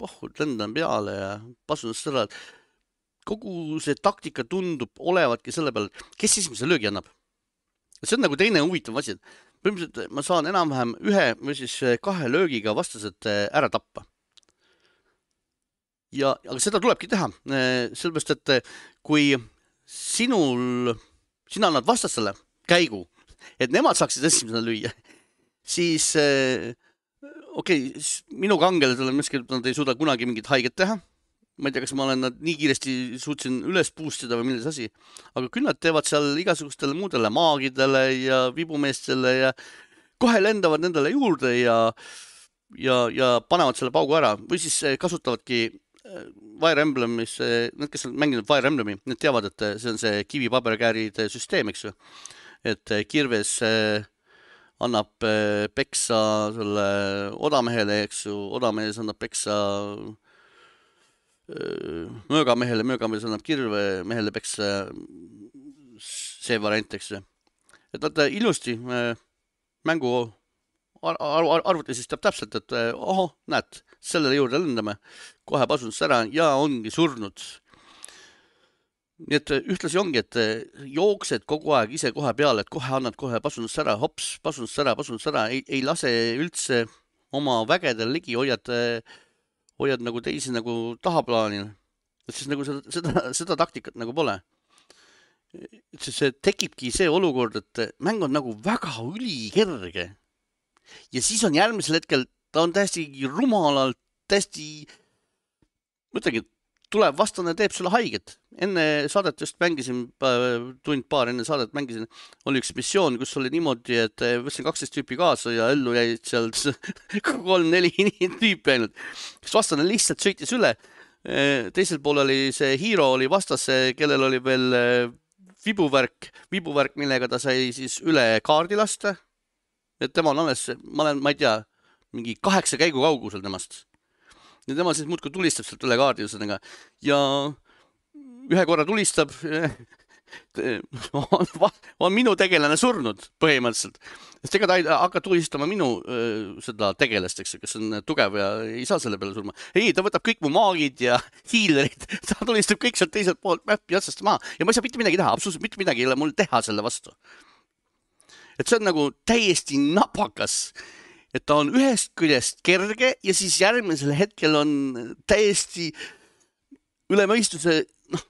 pohhud lendan peale ja pasun et kogu see taktika tundub olevatki selle peal, kes esimese löögi annab see on nagu teine huvitav asi, et põhimõtteliselt ma saan enam-vähem ühe või siis eh, kahe löögiga vastased eh, ära tappa. Ja, aga seda tulebki teha, eh, sellepärast et kui sinul, sina annad vastasele käigu, et nemad saaksid esimesena lüüa, siis okei okay,, minu kangelasele miskit nad ei suuda kunagi mingit haiget teha. Ma ei tea, kas ma olen nad nii kiiresti suutsin üles boost ida või milles asi, aga küll nad teevad seal igasugustele muudele maagidele ja vibumeestele ja kohe lendavad nendele juurde ja, ja, ja panevad selle paugu ära või siis eh, kasutavadki eh, Fire Emblemis, need, kes on mänginud Fire Emblemi, need teavad, et eh, see on see kivi-paberkääride süsteem, eks ju. et kirves annab peksa selle odamehele, eks ju, odamees annab peksa möögamehele, möögamees annab kirve, mehele peksa, see variant, eks ju. et nad ilusti mängu ar ar arvuti siis teab täpselt, et ohoh, näed, selle juurde lendame, kohe pasundas ära ja ongi surnud. nii et ühtlasi ongi, et jooksed kogu aeg ise kohe peale, et kohe annad kohe pasundasse ära, hops, pasundasse ära, pasundasse ära, ei, ei lase üldse oma vägedel ligi, hoiad hoiad nagu teisi nagu tahaplaanil, et siis nagu seda, seda, seda taktikat nagu pole. et siis tekibki see olukord, et mäng on nagu väga ülikerge. Ja siis on järgmisel hetkel, ta on täiesti rumalalt, täiesti, ma ütlengi, tuleb vastane, teeb sulle haiget. enne saadet just mängisin, tund-paar enne saadet mängisin, oli üks missioon, kus oli niimoodi, et eh, võtsin kaksteist tüüpi kaasa ja ellu jäid seal <laughs> kolm-neli <laughs> tüüpi ainult, kes vastane lihtsalt sõitis üle. Eh, teisel pool oli see Hero oli vastas, kellel oli veel vibuvärk, vibuvärk, millega ta sai siis üle kaardi lasta. Et tema on alles, ma olen, ma ei tea, mingi kaheksa käigu kaugusel temast ja tema siis muudkui tulistab sealt üle kaardi ühesõnaga ja ühe korra tulistab <laughs> on, on minu tegelane surnud põhimõtteliselt, sest ega ta ei hakka tulistama minu seda tegelast, eks ju, kes on tugev ja ei saa selle peale surma. ei, ta võtab kõik mu maagid ja <laughs> hiilerid, ta tulistab kõik sealt teiselt poolt mäppi otsast maha ja ma ei saa mitte midagi teha, absoluutselt mitte midagi ei ole mul teha selle vastu. Et see on nagu täiesti napakas et ta on ühest küljest kerge ja siis järgmisel hetkel on täiesti üle mõistuse, noh,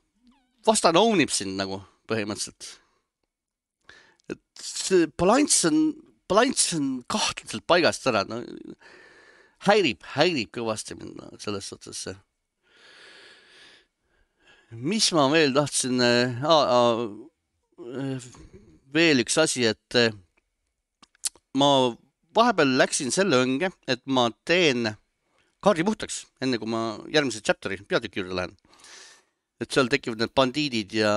vastane own ib sind nagu põhimõtteliselt. et see balanss on, balanss on kahtlaselt paigast ära, no häirib, häirib kõvasti mind no, selles suhtes see. mis ma veel tahtsin äh,, veel üks asi, et äh, ma vahepeal läksin selle õnge, et ma teen kaardi puhtaks, enne kui ma järgmise chapter'i, peatüki juurde lähen. et seal tekivad need bandiidid ja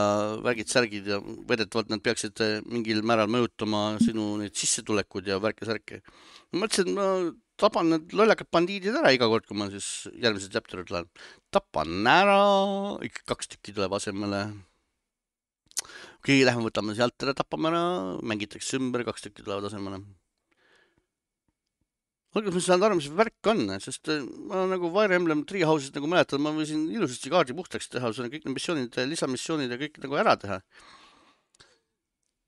värgid-särgid ja väidetavalt nad peaksid eh, mingil määral mõjutama sinu neid sissetulekuid ja värke-särke. ma mõtlesin, ma tapan need lollakad bandiidid ära iga kord, kui ma siis järgmise chapter'i lähen. tapan ära, ikka kaks tükki tuleb asemele. Okei okay,, lähme võtame sealt ära, tapame ära, mängitakse ümber, kaks tükki tulevad asemele alguses ma ei saanud aru, mis värk on, sest äh, ma nagu Fire Emblem Treehouse'is nagu mäletan, ma võisin ilusasti kaardi puhtaks teha, kõik need missioonid, lisamissioonid ja kõik nagu ära teha.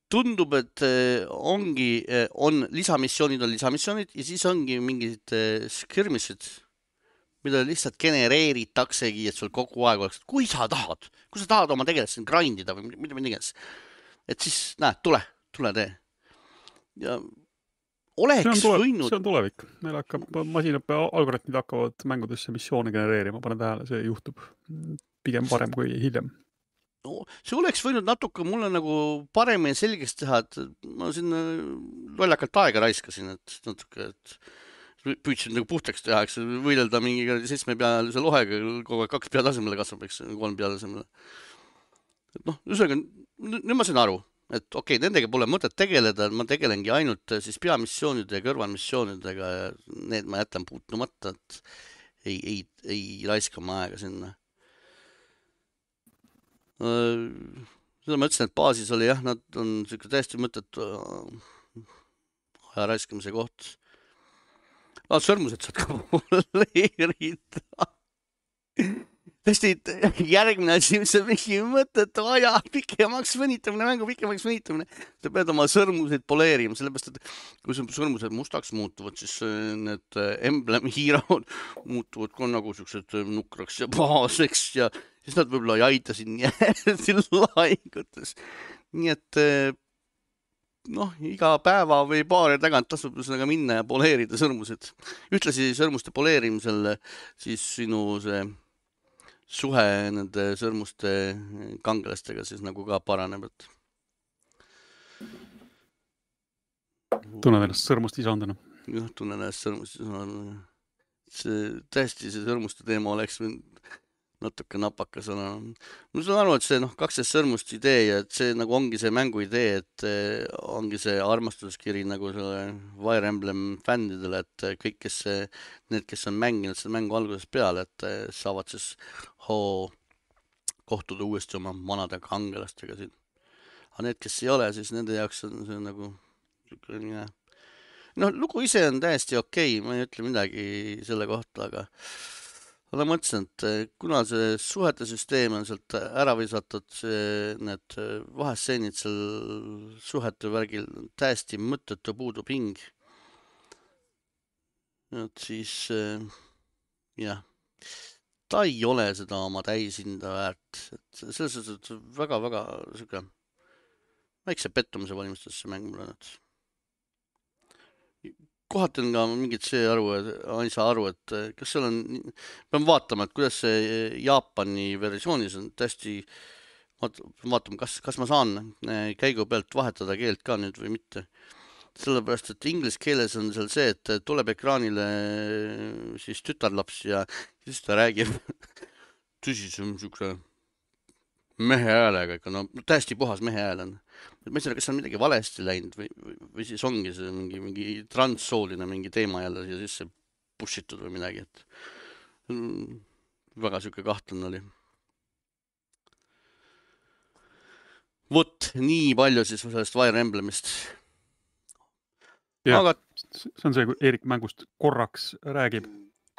tundub, et äh, ongi, äh, on lisamissioonid on lisamissioonid ja siis ongi mingid skirmish'id, mida lihtsalt genereeritaksegi, et sul kogu aeg oleks, kui sa tahad, kui sa tahad oma tegelast siin grind ida või mida, iganes. et siis näed, tule, tule tee. ja see on oleks tulevik, võinud see on tulevik, meil hakkab, masinõppe algoritmid hakkavad mängudes missioone genereerima, panen tähele, see juhtub pigem varem kui hiljem. no, see oleks võinud natuke mulle nagu paremini selgeks teha, et ma siin lollakalt aega raiskasin, et natuke, et püüdsin nagu puhtaks teha, eks võidelda mingi seitsmepealise lohega, kogu aeg kaks pead asemele kasvab, eks kolm pead asemele. et noh, ühesõnaga nü- nüüd ma sain aru, et okei okay,, nendega pole mõtet tegeleda, ma tegelengi ainult siis peamissioonide ja kõrvalmissioonidega ja need ma jätan puutumata, et ei, ei, ei raiska oma aega sinna seda ma ütlesin, et baasis oli jah, nad on siuke täiesti mõttetu aja raiskamise koht. aa, sõrmused saad ka poleerida. <laughs> tõesti, järgmine asi, mis on mingi mõttetu aja pikemaks venitamine, mängu pikemaks venitamine. sa pead oma sõrmuseid poleerima, sellepärast et kui su sõrmused mustaks muutuvad, siis äh, need emblemi hiirad <laughs> muutuvad ka nagu siuksed äh, nukraks ja pahaseks ja siis nad võib-olla ei aita sind <laughs> nii hästi lahingutes. nii et noh, iga päeva või paari tagant tasub ühesõnaga minna ja poleerida sõrmused. ühtlasi sõrmuste poleerimisel siis sinu see suhe nende sõrmuste kangelastega siis nagu ka paraneb, et tunned ennast sõrmust isanduna. jah, tunnen ennast sõrmuste, see tõesti, see sõrmuste teema oleks võinud natuke napakas olema. ma saan aru, et see noh, kaksteist sõrmust idee ja et see nagu ongi see mängu idee, et eh, ongi see armastuskiri nagu selle Fire Emblem fännidele, et eh, kõik, kes, need, kes on mänginud seda mängu algusest peale, et eh, saavad siis hoo kohtuda uuesti oma vanade kangelastega siin. aga need, kes ei ole, siis nende jaoks on see nagu niisugune noh, lugu ise on täiesti okei okay,, ma ei ütle midagi selle kohta, aga ma mõtlesin, et eh, kuna see suhete süsteem on sealt ära visatud, need eh, vahestseenid seal suhete värgil täiesti mõttetu, puudub hing. et siis eh, jah, ta ei ole seda oma täishinda väärt, et selles suhtes, et väga-väga sihuke väikse pettumise valmistas see mäng mulle nüüd kohati on ka mingit see aru, ma ei saa aru, et eh, kas seal on, pean vaatama, et kuidas see eh, Jaapani versioonis on tõesti, vaatame, kas, kas ma saan eh, käigu pealt vahetada keelt ka nüüd või mitte. sellepärast, et inglise keeles on seal see, et tuleb ekraanile siis tütarlaps ja siis ta räägib <laughs> tõsisem siukse mehe häälega ikka, no täiesti puhas mehe hääl on. ma ei saa, kas on midagi valesti läinud või, või, siis ongi see mingi, mingi transsooline mingi teema jälle siia sisse push itud või midagi, et väga sihuke kahtlane oli. vot nii palju siis sellest Fire Emblemist. Aga see on see, kui Eerik mängust korraks räägib.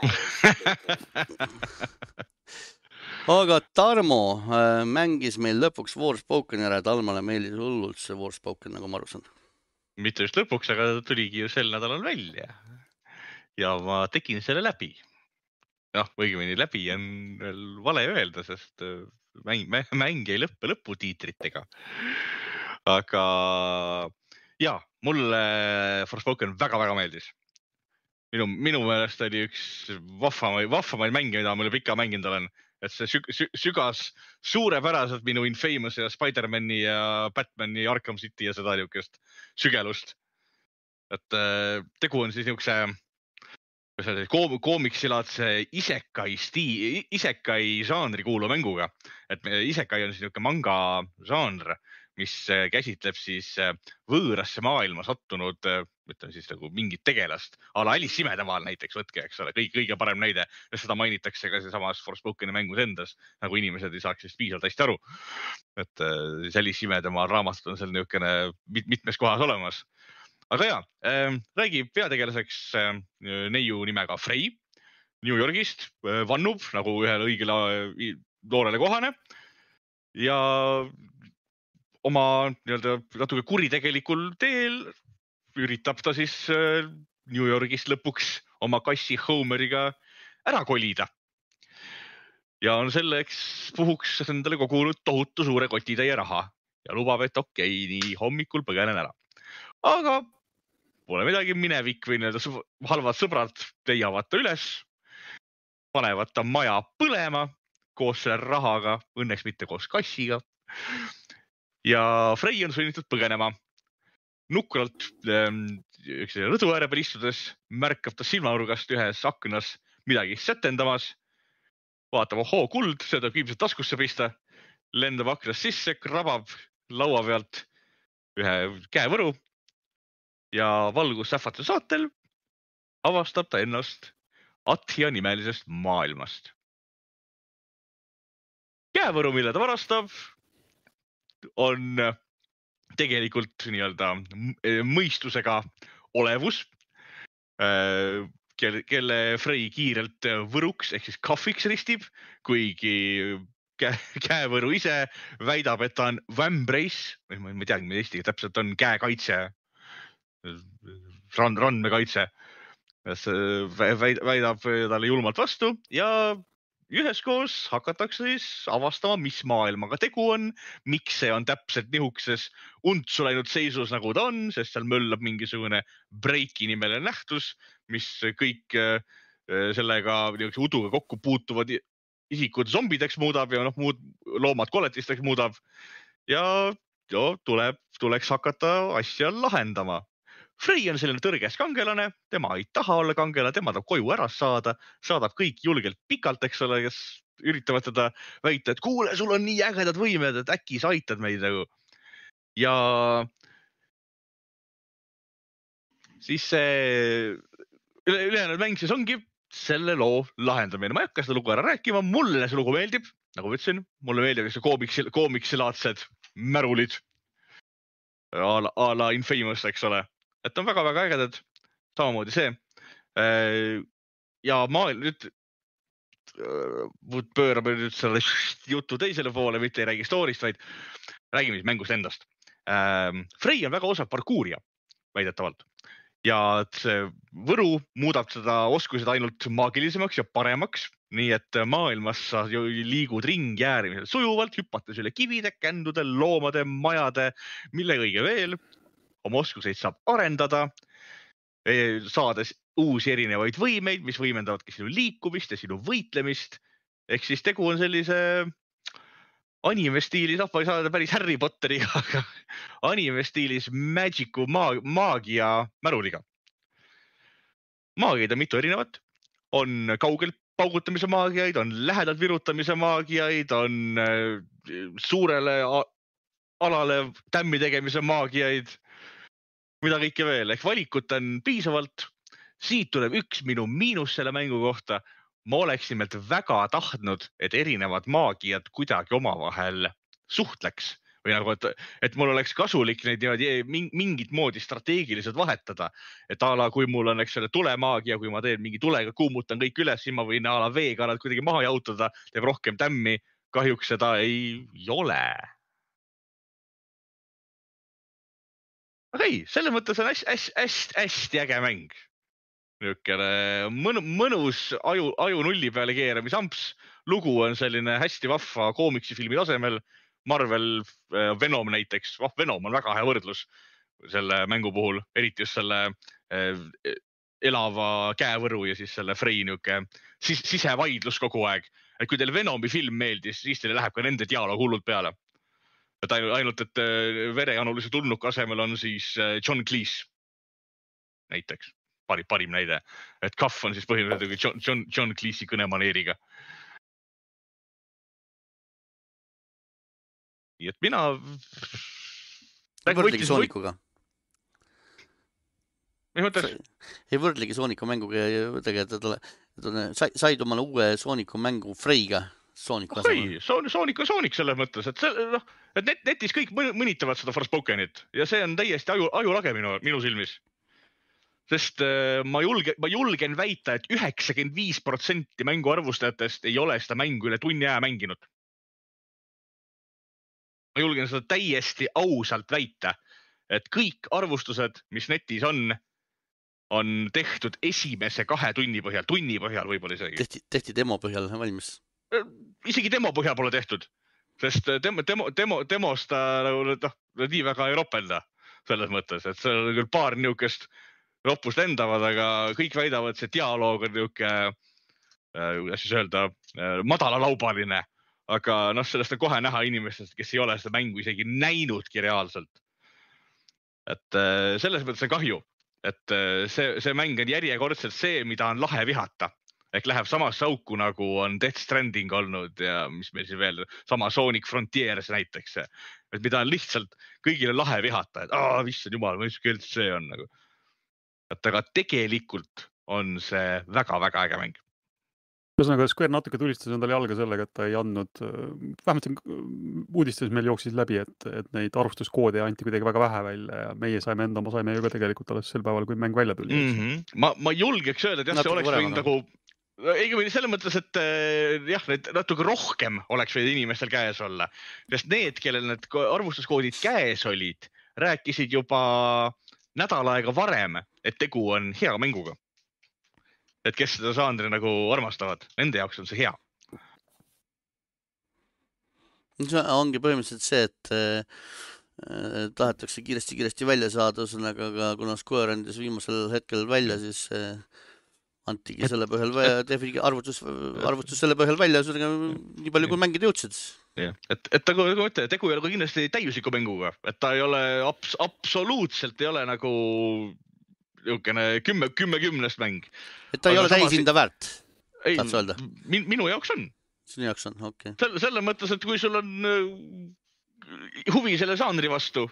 <laughs> aga Tarmo äh, mängis meil lõpuks Warspokeni ära Talmale meeldis hullult see Warspoken, nagu ma aru saan. mitte just lõpuks, aga ta tuligi ju sel nädalal välja. ja ma tegin selle läbi. noh, õigemini läbi on veel vale öelda, sest äh, mäng, mäng ei lõppe lõputiitritega. aga ja mulle Forspoken väga-väga meeldis. minu, minu meelest oli üks vahvamaid, vahvamaid mänge, mida ma üle pika mänginud olen, et see süg, sü, sügas suurepäraselt minu Infamous ja Spider-man'i ja Batman'i Arkham City ja seda niisugust sügelust. et äh, tegu on siis niisuguse kuidas öelda, koom-, koomiksilaadse isekai stiili, isekai žanri kuuluva mänguga. et isekai on siis niisugune manga žanr, mis äh, käsitleb siis äh, võõrasse maailma sattunud, ütleme siis nagu mingit tegelast a la Alice imedemaal näiteks, võtke, eks ole, kõige, kõige parem näide. seda mainitakse ka seesamas Forspokeni mängus endas, nagu inimesed ei saaks sellest piisavalt hästi aru. et äh, siis Alice imedemaal raamatut on seal niisugune mit, mitmes kohas olemas aga ja äh,, räägib peategelaseks äh, neiu nimega Frey New Yorgist äh,, vannub nagu ühele õigele äh, noorele kohane ja oma nii-öelda natuke kuritegelikul teel üritab ta siis äh, New Yorgist lõpuks oma kassi Homeriga ära kolida. ja on selleks puhuks endale kogunud tohutu suure kotitäie raha ja lubab, et okei okay,, nii hommikul põgenen ära. aga pole midagi, minevik või nii-öelda halvad sõbrad leiavad ta üles, panevad ta maja põlema koos selle rahaga, õnneks mitte koos kassiga. ja Frey on sunnitud põgenema. Nukralt ähm, üks rõdu ääre peal istudes märkab ta silmanurgast ühes aknas midagi sätendamas. vaatab, ohoo, kuld, see tuleb ilmselt taskusse pista, lendab aknast sisse, krabab laua pealt ühe käevõru ja valgussähvatuse saatel avastab ta ennast Athia nimelisest maailmast. käevõru, mille ta varastab, on tegelikult nii-öelda m- mõistusega olevus, kelle, kelle Frey kiirelt võruks ehk siis kahviks ristib, kuigi käe, käevõru ise väidab, et ta on vambrace ma ei teagi, mis eesti täpselt on, käekaitse, rand, randmekaitse. väidab talle julmalt vastu ja üheskoos hakatakse siis avastama, mis maailmaga tegu on, miks see on täpselt nihukeses untsu läinud seisus, nagu ta on, sest seal möllab mingisugune Breiki nimeline nähtus, mis kõik äh, sellega niisuguse uduga kokku puutuvad isikud zombideks muudab ja noh, muud loomad koletisteks muudab. ja, ja tuleb, tuleks hakata asja lahendama. Frey on selline tõrges kangelane, tema ei taha olla kangelane, tema tahab koju ära saada, saadab kõik julgelt pikalt, eks ole, kes üritavad teda väita, et kuule, sul on nii ägedad võimed, et äkki sa aitad meid nagu. ja siis see üle, ülejäänud mäng siis ongi selle loo lahendamine, ma ei hakka seda lugu ära rääkima, mulle see lugu meeldib, nagu ma ütlesin, mulle meeldivad see koomiksi, koomiksilaadsed märulid. a la, a la Infamous, eks ole, et on väga-väga ägedad, samamoodi see. ja maailm nüüd, pöörame nüüd selle <laughs> jutu teisele poole, mitte ei räägi story'st, vaid räägime siis mängust endast. Frey on väga osav parkuurija, väidetavalt ja see Võru muudab seda oskused ainult maagilisemaks ja paremaks, nii et maailmas sa ju liigud ringi äärmiselt sujuvalt, hüpates üle kivide, kändude, loomade, majade, mille kõige veel. Oma oskuseid saab arendada, saades uusi erinevaid võimeid, mis võimendavadki sinu liikumist ja sinu võitlemist. ehk siis tegu on sellise anime stiilis, noh, ma ei saa öelda päris Harry Potteriga, <laughs> aga anime stiilis Magic'u maag-, maagia märuliga. maagiaid on mitu erinevat, on kaugelt paugutamise maagiaid, on lähedalt virutamise maagiaid, on äh, suurele alale tämmi tegemise maagiaid, mida kõike veel, ehk valikut on piisavalt. siit tuleb üks minu miinus selle mängu kohta ma oleks nimelt väga tahtnud, et erinevad maagiad kuidagi omavahel suhtleks või nagu, et, et mul oleks kasulik neid niimoodi min- mingit moodi strateegiliselt vahetada. et a la kui mul on, eks ole, tulemaagia, kui ma teen mingi tulega, kuumutan kõik üles, siis ma võin a la veega nad kuidagi maha jahutada, teeb rohkem tämmi. kahjuks seda ei ole. Aga ei, selles mõttes on hästi-hästi-hästi äge mäng niisugune mõnu, mõnus aju, aju nulli peale keeramisamps. lugu on selline hästi vahva koomiksifilmi tasemel. Marvel äh, Venom näiteks, oh Venom on väga hea võrdlus selle mängu puhul, eriti just selle äh, elava käevõru ja siis selle Frey niisugune sis, sisevaidlus kogu aeg. et kui teile Venomi film meeldis, siis teile läheb ka nende dialoog hullult peale. Et ainult, ainult, et äh, verejanulise tulnuka asemel on siis äh, John Cleese näiteks parim, parim näide, et Cuff on siis põhimõtteliselt John, John, John Cleese'i kõnemaneeriga. nii et mina. võrdlegi Soonikuga. mis mõttes? ei võrdlegi Sooniku mänguga ja tegelikult talle, sai, said omale uue Sooniku mängu Frey'ga. Sooniku asemel. ei, Sonic on Sonic selles mõttes, et see noh, et net, netis kõik mõni- mõnitavad seda Forspokenit ja see on täiesti aju, ajulage minu, minu silmis. sest äh, ma julgen, ma julgen väita et, et üheksakümmend viis protsenti mängu arvustajatest ei ole seda mängu üle tunni aja mänginud. ma julgen seda täiesti ausalt väita, et kõik arvustused, mis netis on, on tehtud esimese kahe tunni põhjal, tunni põhjal võib-olla isegi. tehti, tehti demo põhjal valmis. Isegi demo põhjal pole tehtud, sest demo, demo, demo, demos ta nagu noh, nii väga ei ropelda selles mõttes, et seal on küll paar niisugust ropus lendavad, aga kõik väidavad, see dialoog on niisugune, kuidas siis öelda, madalalaubaline. aga noh, sellest on kohe näha inimestest, kes ei ole seda mängu isegi näinudki reaalselt. et äh, selles mõttes on kahju, et äh, see, see mäng on järjekordselt see, mida on lahe vihata ehk läheb samasse auku, nagu on Death Stranding olnud ja mis meil siin veel, sama Sonic Frontiers näiteks. et mida on lihtsalt kõigile lahe vihata, et aa, issand jumal, mis keelt see on nagu. et aga tegelikult on see väga-väga äge mäng. ühesõnaga Square natuke tulistas endale jalga sellega, et ta ei andnud, vähemalt siin uudistes meil jooksis läbi, et, et neid arvustuskoode anti kuidagi väga vähe välja ja meie saime enda oma saime ju ka tegelikult alles sel päeval, kui mäng välja tuli mm. mm. -hmm. ma, ma julgeks öelda, et jah, see oleks võinud nagu, õigemini selles mõttes, et äh, jah, need natuke rohkem oleks võinud inimestel käes olla, sest need, kellel need ko- arvustuskoodid käes olid, rääkisid juba nädal aega varem, et tegu on hea mänguga. et kes seda žanri nagu armastavad, nende jaoks on see hea. see ongi põhimõtteliselt see, et äh, tahetakse kiiresti-kiiresti välja saada, ühesõnaga, aga kuna Square andis viimasel hetkel välja, siis äh, antigi selle põhjal vä- defi- arvutus, arvutus selle põhjal välja, ühesõnaga nii palju, kui mängida jõudsid. jah, et, et nagu, nagu ma ütlen, tegu ei ole kindlasti täiusliku mänguga, et ta ei ole abs, absoluutselt ei ole nagu niisugune kümme, kümme kümnest mäng. et ta ei Aga ole täishinda väärt, ei Tahad sa öelda?, min, minu jaoks on sinu jaoks on, okei okay.. selle, selle mõttes, et kui sul on äh, huvi selle žanri vastu,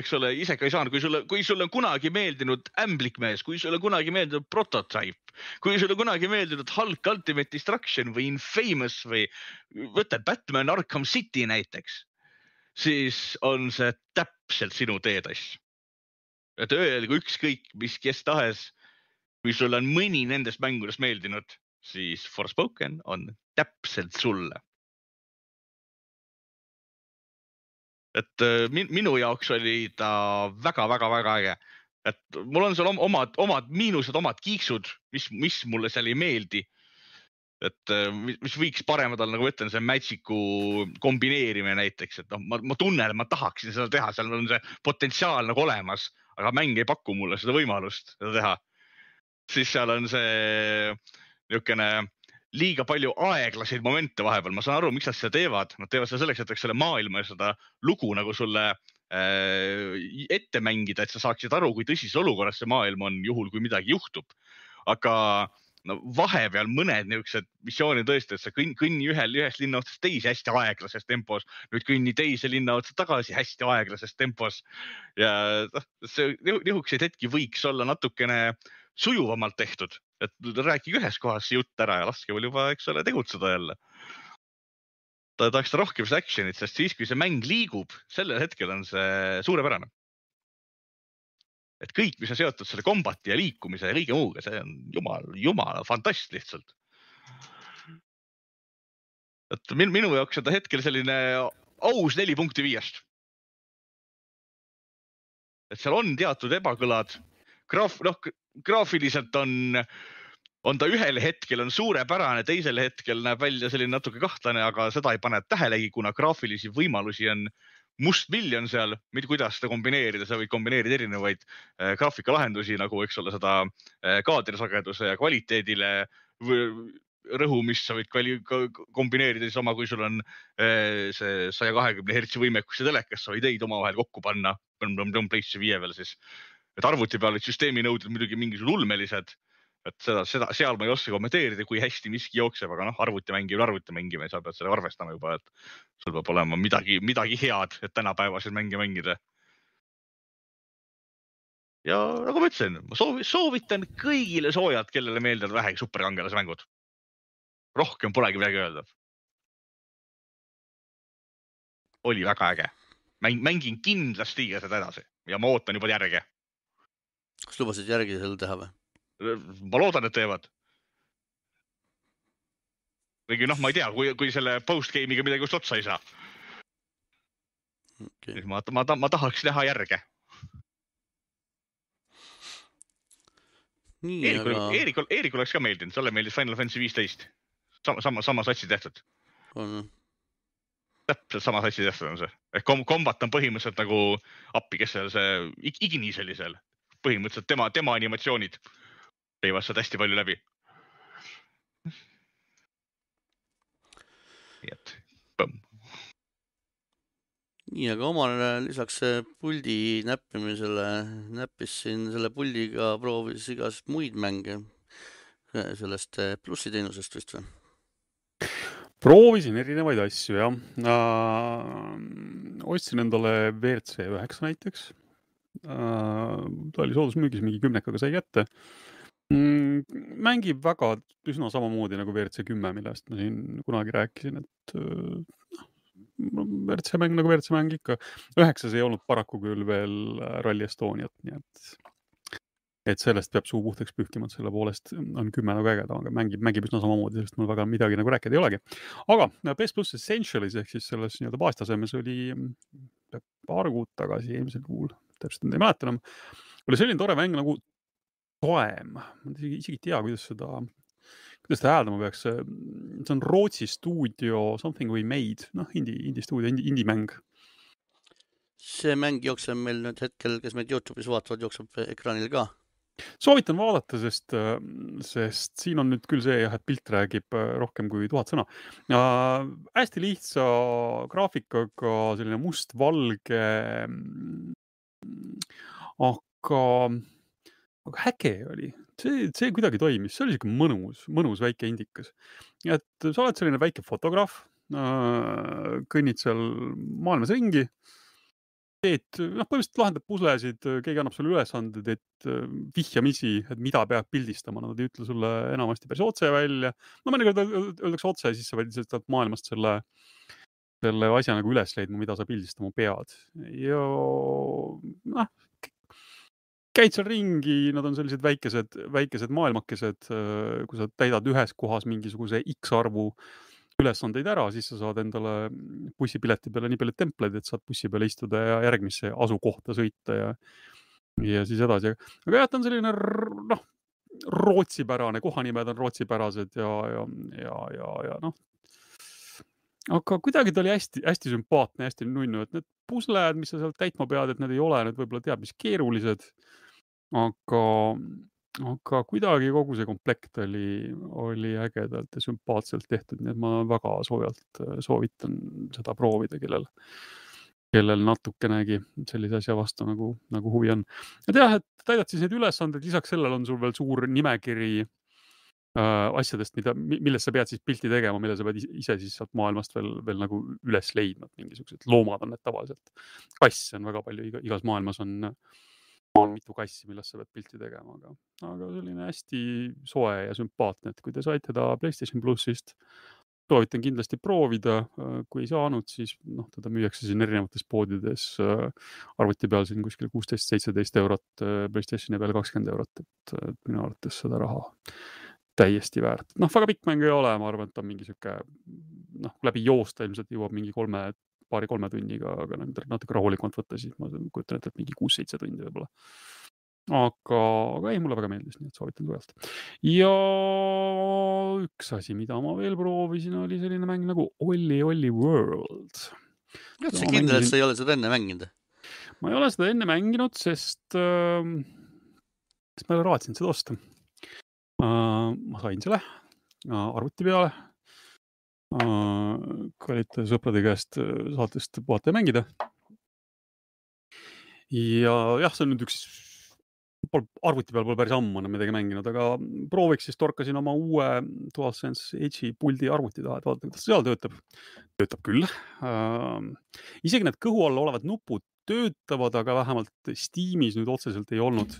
eks ole, ise ka ei saanud, kui sulle, kui sulle on kunagi meeldinud Ämblikmees, kui sulle kunagi meeldinud Prototype, kui sulle kunagi meeldinud Hulk Ultimate Destruction või Infamous või võta Batman Arkham City näiteks, siis on see täpselt sinu teetass. et öelgu ükskõik mis, kes tahes, kui sulle on mõni nendest mängudest meeldinud, siis Forspoken on täpselt sulle. Et äh, min, minu jaoks oli ta väga-väga-väga äge, et mul on seal om- omad, omad miinused, omad kiiksud, mis, mis mulle seal ei meeldi. et äh, mi- mis võiks paremad olla, nagu ma ütlen, see Magic'u kombineerimine näiteks, et noh, ma, ma tunnen, et ma tahaksin seda teha, seal on see potentsiaal nagu olemas, aga mäng ei paku mulle seda võimalust seda teha. siis seal on see niisugune liiga palju aeglaseid momente vahepeal, ma saan aru, miks nad seda teevad, nad teevad seda selleks, et eks selle maailma ja seda lugu nagu sulle äh, ette mängida, et sa saaksid aru, kui tõsises olukorras see maailm on, juhul kui midagi juhtub. aga no vahepeal mõned niisugused missioonid tõesti, et sa kõnni, kõnni ühel, ühest linna otsast teise hästi aeglases tempos, nüüd kõnni teise linna otsa tagasi hästi aeglases tempos. Ja noh, see niisuguseid hetki võiks olla natukene sujuvamalt tehtud, et rääkige ühes kohas see jutt ära ja laske mul juba, eks ole, tegutseda jälle. ta tahaks rohkem seda action'it, sest siis, kui see mäng liigub, sellel hetkel on see suurepärane. et kõik, mis on seotud selle kombati ja liikumise ja kõige muuga, see on jumal, jumala fantast lihtsalt. et minu, minu jaoks on ta hetkel selline aus neli punkti viiest. et seal on teatud ebakõlad, graaf, noh graafiliselt on, on ta ühel hetkel on suurepärane, teisel hetkel näeb välja selline natuke kahtlane, aga seda ei pane tähelegi, kuna graafilisi võimalusi on mustmiljon seal, kuidas seda kombineerida, sa võid kombineerida erinevaid äh, graafikalahendusi nagu, eks ole, seda äh, kaadrisageduse ja kvaliteedile või rõhumist sa võid kvali- kombineerida oma, kui sul on äh, see saja kahekümne hertsi võimekus ja telekas, sa võid neid omavahel kokku panna. PlayStation viie peal siis, et arvuti peal olid süsteemi nõuded muidugi mingisugused ulmelised. et seda, seda, seal ma ei oska kommenteerida, kui hästi miski jookseb, aga noh, arvutimängija on arvutimängija, sa pead sellega arvestama juba, et sul peab olema midagi, midagi head, et tänapäevaseid mänge mängida. ja nagu ma ütlesin, ma soovi-, soovitan kõigile soojalt, kellele meeldivad vähegi superkangelase mängud. rohkem polegi midagi öelda. oli väga äge, mäng, mängin kindlasti ka seda edasi ja ma ootan juba järge. Kas lubasid järgi seal teha või? ma loodan, et teevad. kuigi noh, ma ei tea, kui, kui selle post-game'iga midagi just otsa ei saa, siis ma, ma, ma tahaks näha järge. Eerikul aga, Eerikul, Eerikul oleks ka meeldinud, talle meeldis Final Fantasy viisteist. sama, sama, sama satsi tehtud, on, täpselt sama satsi tehtud on see. ehk kom- kombat on põhimõtteliselt nagu appi, kes seal see, Ignis oli seal. Põhimõtteliselt tema, tema animatsioonid käivad sealt hästi palju läbi. nii et põmm. nii, aga omal lisaks äh, puldi näppimisele näppis siin selle puldiga, proovis igast muid mänge sellest äh, plussi teenusest vist või? proovisin erinevaid asju jah äh,. ostsin endale WRC üheksa näiteks. Ta oli soodusmüügis mingi kümnekaga sai kätte mm,. mängib väga üsna samamoodi nagu WRC kümme, millest ma siin kunagi rääkisin, et äh, noh, WRC mäng nagu WRC mäng ikka. üheksas ei olnud paraku küll veel äh, Rally Estoniat, nii et et sellest peab suu puhtaks pühkima, et selle poolest on kümme nagu ägedam, aga mängib, mängib üsna samamoodi, sellest mul väga midagi nagu rääkida ei olegi. aga PS pluss Essentialis ehk siis selles nii-öelda baastasemes oli mm, paar kuud tagasi, eelmisel kuul, täpselt ei mäleta enam, oli selline tore mäng nagu Toem, ma isegi, isegi ei tea, kuidas seda, kuidas seda hääldama peaks. see on Rootsi stuudio Something We Made, noh, indie, indie stuudio, indie, indie mäng see mäng jookseb meil nüüd hetkel, kes meid Youtube'is vaatavad, jookseb ekraanil ka. soovitan vaadata, sest, sest siin on nüüd küll see jah, et pilt räägib äh, rohkem kui tuhat sõna äh,. hästi lihtsa graafikaga, selline mustvalge. aga, aga äge oli, see, see kuidagi toimis, see oli siuke mõnus, mõnus väike indikas. et sa oled selline väike fotograaf äh,, kõnnid seal maailmas ringi teed, noh, põhimõtteliselt lahendad puslesid, keegi annab sulle ülesanded, et äh, vihjamisi, et mida peab pildistama, nad ei ütle sulle enamasti päris otse välja. no mõnikord öel- öeldakse otse, siis sa pead lihtsalt maailmast selle, selle asja nagu üles leidma, mida sa pildistama pead ja noh, käid seal ringi, nad on sellised väikesed, väikesed maailmakesed, kui sa täidad ühes kohas mingisuguse X arvu ülesandeid ära, siis sa saad endale bussipileti peale nii palju templeid, et saad bussi peale istuda ja järgmisse asukohta sõita ja, ja siis edasi. aga jah, ta on selline noh, rootsipärane, kohanimed on rootsipärased ja, ja, ja, ja, ja noh. Aga kuidagi ta oli hästi-hästi sümpaatne, hästi nunnu, et need pusled, mis sa sealt täitma pead, et need ei ole nüüd võib-olla teab mis keerulised. aga, aga kuidagi kogu see komplekt oli, oli ägedalt ja sümpaatselt tehtud, nii et ma väga soojalt äh, soovitan seda proovida, kellel, kellel natukenegi sellise asja vastu nagu, nagu huvi on. et jah, et täidad siis neid ülesandeid, lisaks sellele on sul veel suur nimekiri asjadest, mida, millest sa pead siis pilti tegema, mille sa pead is- ise siis sealt maailmast veel, veel nagu üles leidma, et mingisugused loomad on need tavaliselt. kasse on väga palju, iga, igas maailmas on, on mitu kassi, millest sa pead pilti tegema, aga, aga selline hästi soe ja sümpaatne, et kui te saite ta Playstation plussist, soovitan kindlasti proovida, kui ei saanud, siis noh, teda müüakse siin erinevates poodides äh, arvuti peal siin kuskil kuusteist, seitseteist eurot, Playstationi peal kakskümmend eurot, et minu arvates seda raha täiesti väärt. noh, väga pikk mäng ei ole, ma arvan, et on mingi sihuke noh, läbi joosta ilmselt jõuab mingi kolme, paari-kolme tunniga, aga natuke rahulikumalt võtta, siis ma kujutan ette, et mingi kuus-seitse tundi võib-olla. aga, aga ei, mulle väga meeldis, nii et soovitan kõvasti. ja üks asi, mida ma veel proovisin, oli selline mäng nagu Olli Olli World. oled sa kindel, et mängisin- sa ei ole seda enne mänginud? ma ei ole seda enne mänginud, sest äh,, sest ma ei ole raatsinud seda osta. Ma sain selle äh, arvuti peale äh,. kallite sõprade käest äh, saatest puhata ja mängida. ja jah, see on nüüd üks, arvuti peal pole päris ammu enam midagi mänginud, aga prooviks siis torkasin oma uue DualSense Edge'i puldi arvuti taha, et vaadata, kuidas seal töötab. töötab küll äh,. isegi need kõhu all olevad nupud töötavad, aga vähemalt Steamis nüüd otseselt ei olnud,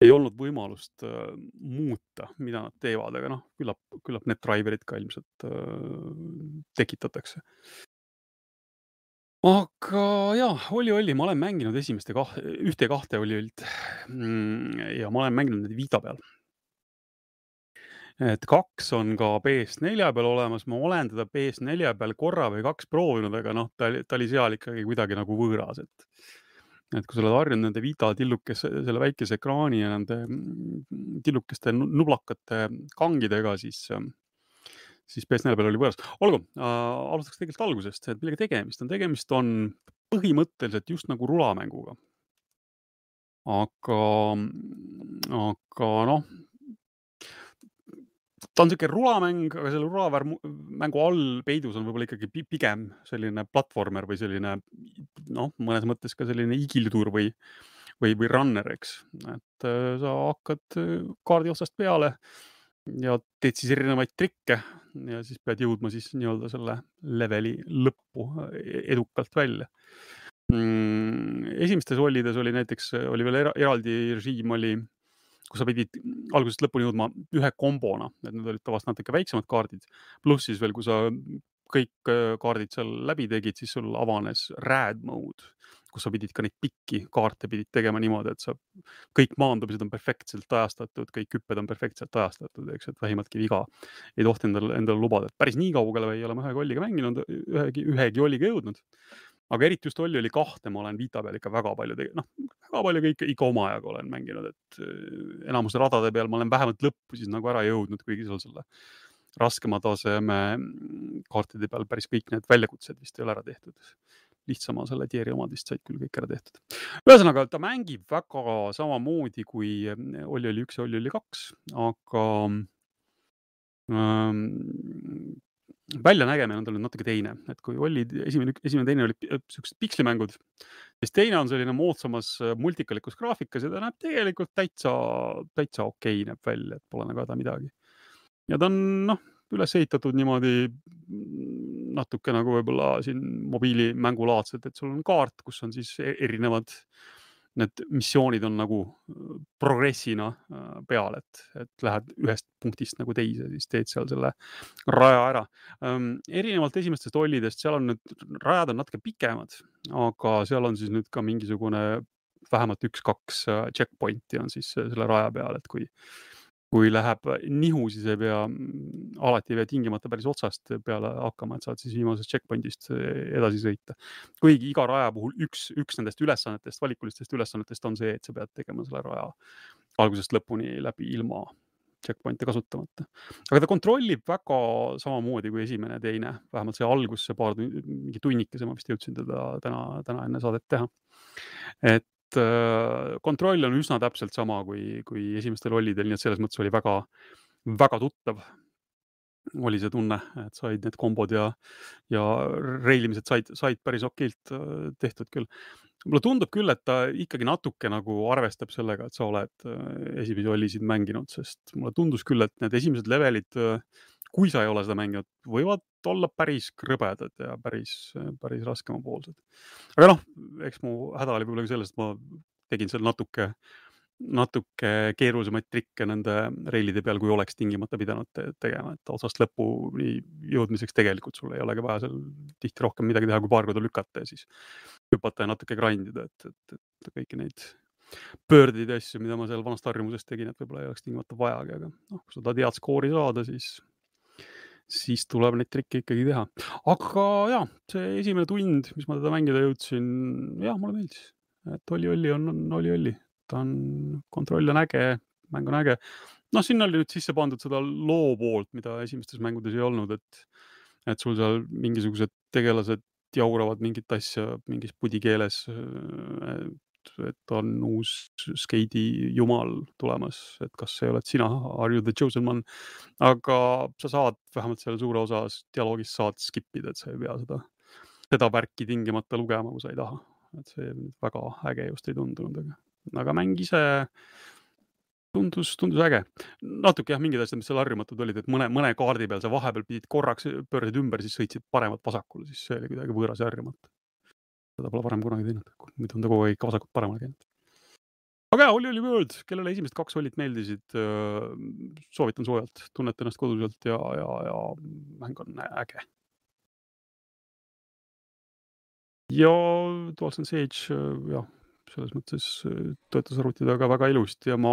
ei olnud võimalust äh, muuta, mida nad teevad, aga noh, küllap, küllap need driver'id ka ilmselt äh, tekitatakse. aga ja, Olli Olli, ma olen mänginud esimeste kah-, ühte ja kahte Olli Ollit. ja ma olen mänginud neid Vita peal. et kaks on ka PS4 peal olemas, ma olen teda PS4 peal korra või kaks proovinud, aga noh, ta oli, ta oli seal ikkagi kuidagi nagu võõras, et et kui sa oled harjunud nende Vita tillukese, selle väikese ekraani ja nende mm, tillukeste nu- nublakate kangidega, siis, siis PS4 peal oli võõras. olgu äh,, alustaks tegelikult algusest, et millega tegemist on, tegemist on põhimõtteliselt just nagu rulamänguga. aga, aga noh, ta on sihuke rulamäng, aga selle rulamängu all peidus on võib-olla ikkagi pigem selline platvormer või selline noh, mõnes mõttes ka selline igildur või, või, või runner, eks. et äh, sa hakkad äh, kaardi otsast peale ja teed siis erinevaid trikke ja siis pead jõudma siis nii-öelda selle leveli lõppu e-, edukalt välja mm,. esimestes ollides oli näiteks, oli veel era, eraldi režiim oli, kus sa pidid algusest lõpuni jõudma ühe kombona, et need olid tavaliselt natuke väiksemad kaardid. pluss siis veel, kui sa kõik äh, kaardid seal läbi tegid, siis sul avanes rad mode kus sa pidid ka neid pikki kaarte pidid tegema niimoodi, et sa kõik maandumised on perfektselt ajastatud, kõik hüpped on perfektselt ajastatud, eks, et vähimatki viga ei tohti endale, endale lubada, et päris nii kaugele ei ole ma ühe kolliga mänginud, ühegi, ühegi olliga jõudnud. Aga eriti just olli oli kahte, ma olen Vita peal ikka väga palju noh, väga palju ka ikka, ikka omajagu olen mänginud, et äh, enamuse radade peal ma olen vähemalt lõppu siis nagu ära jõudnud, kuigi seal selle raskema taseme kaartide peal päris kõik need väljakutsed vist ei ole ära tehtud lihtsama selle Tieri omad vist said küll kõik ära tehtud. ühesõnaga, ta mängib väga samamoodi kui mm, Olli oli üks ja Olli oli kaks, aga ähm, väljanägemine on tal nüüd natuke teine, et kui Olli esimene, esimene, teine olid siuksed pikslimängud, siis teine on selline moodsamas äh, multikalikus graafikas ja ta näeb tegelikult täitsa, täitsa okei okay näeb välja, et pole nagu häda midagi. ja ta on noh, üles ehitatud niimoodi natuke nagu võib-olla siin mobiilimängulaadselt, et sul on kaart, kus on siis e-, erinevad need missioonid on nagu äh, progressina äh, peal, et, et lähed ühest punktist nagu teise, siis teed seal selle raja ära. erinevalt esimestest ollidest, seal on nüüd, rajad on natuke pikemad, aga seal on siis nüüd ka mingisugune vähemalt üks-kaks äh, checkpoint'i on siis selle raja peal, et kui kui läheb nihu, siis ei pea, mm, alati ei pea tingimata päris otsast peale hakkama, et saad siis viimasest checkpoint'ist eh, edasi sõita. kuigi iga raja puhul üks, üks nendest ülesannetest, valikulistest ülesannetest on see, et sa pead tegema selle raja algusest lõpuni läbi ilma checkpoint'e kasutamata. aga ta kontrollib väga samamoodi kui esimene ja teine, vähemalt see algus, see paar, mingi tunnikese ma vist jõudsin teda täna, täna enne saadet teha. et Äh, kontroll on üsna täpselt sama kui, kui esimestel ollidel, nii et selles mõttes oli väga, väga tuttav. oli see tunne, et said need kombod ja, ja reilimised said, said päris okeilt äh, tehtud küll. mulle tundub küll, et ta ikkagi natuke nagu arvestab sellega, et sa oled äh, esimesi ollisid mänginud, sest mulle tundus küll, et need esimesed levelid kui sa ei ole seda mänginud, võivad olla päris krõbedad ja päris, päris raskemapoolsed. aga noh, eks mu häda oli võib-olla ka selles, et ma tegin seal natuke, natuke keerulisemaid trikke nende reilide peal, kui oleks tingimata pidanud te tegema, et otsast lõpuni jõudmiseks tegelikult sul ei olegi vaja seal tihti rohkem midagi teha, kui paar korda lükata ja siis hüpata ja natuke grind ida, et, et, et kõiki neid pöördeid ja asju, mida ma seal vanast harjumusest tegin, et võib-olla ei oleks tingimata vajagi, aga noh, kui sa tahad head skoori saada, siis siis tuleb neid trikke ikkagi teha. aga ja, see esimene tund, mis ma teda mängida jõudsin, jah, mulle meeldis, et oli-oli on, oli-oli, ta on, kontroll on äge, mäng on äge. noh, sinna oli nüüd sisse pandud seda loo poolt, mida esimestes mängudes ei olnud, et, et sul seal mingisugused tegelased jauravad mingit asja mingis pudi keeles et on uus skeidi jumal tulemas, et kas see oled sina, are you the chosen one. aga sa saad vähemalt seal suure osa dialoogist saad skip ida, et sa ei pea seda, seda värki tingimata lugema, kui sa ei taha. et see väga äge just ei tundunud, aga, aga mäng ise tundus, tundus äge. natuke jah, mingid asjad, mis seal harjumatud olid, et mõne, mõne kaardi peal sa vahepeal pidid korraks pöörasid ümber, siis sõitsid paremalt-vasakule, siis see oli kuidagi võõras ja harjumatu seda pole varem kunagi teinud, muidu on ta kogu aeg vasakut paremale käinud. aga jaa, Oli Oli World, kellele esimesed kaks olid meeldisid, soovitan soojalt, tunnete ennast koduselt ja, ja, ja mäng on äge. ja DualSense Edge, jah, selles mõttes töötas arvutidega väga ilusti ja ma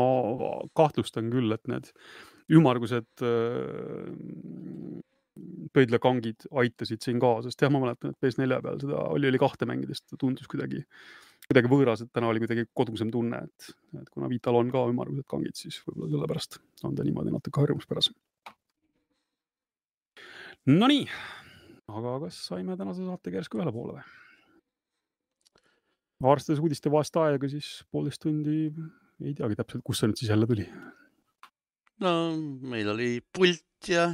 kahtlustan küll, et need ümmargused pöidlakangid aitasid siin ka, sest jah, ma mäletan, et PS4 peal seda oli, oli kahte mängides, ta tundus kuidagi, kuidagi võõras, et täna oli kuidagi kodusem tunne, et, et kuna Vital on ka ümmargused kangid, siis võib-olla sellepärast on ta niimoodi natuke harjumuspärasem. Nonii, aga kas saime tänase saatega järsku ühele poole või? arvestades uudiste vaest aega, siis poolteist tundi, ei teagi täpselt, kust see nüüd siis jälle tuli. no meil oli pult ja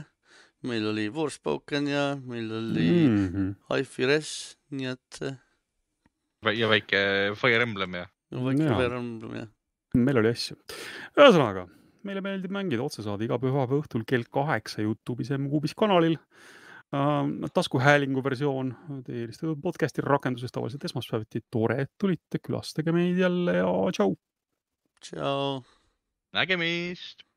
meil oli Forspoken ja meil oli mm. Mm -hmm. Hi-Fi Res, nii et äh, ja väike Fire Emblem ja väike Jaa. veerand ja meil oli asju. ühesõnaga, meile meeldib mängida otsesaade iga pühapäeva õhtul kell kaheksa Youtube'is ja Mkuubis kanalil uh,. taskuhäälingu versioon teie eelistatud podcast'i rakenduses tavaliselt esmaspäeviti. tore, et tulite, külastage meid jälle ja tšau. tšau. nägemist.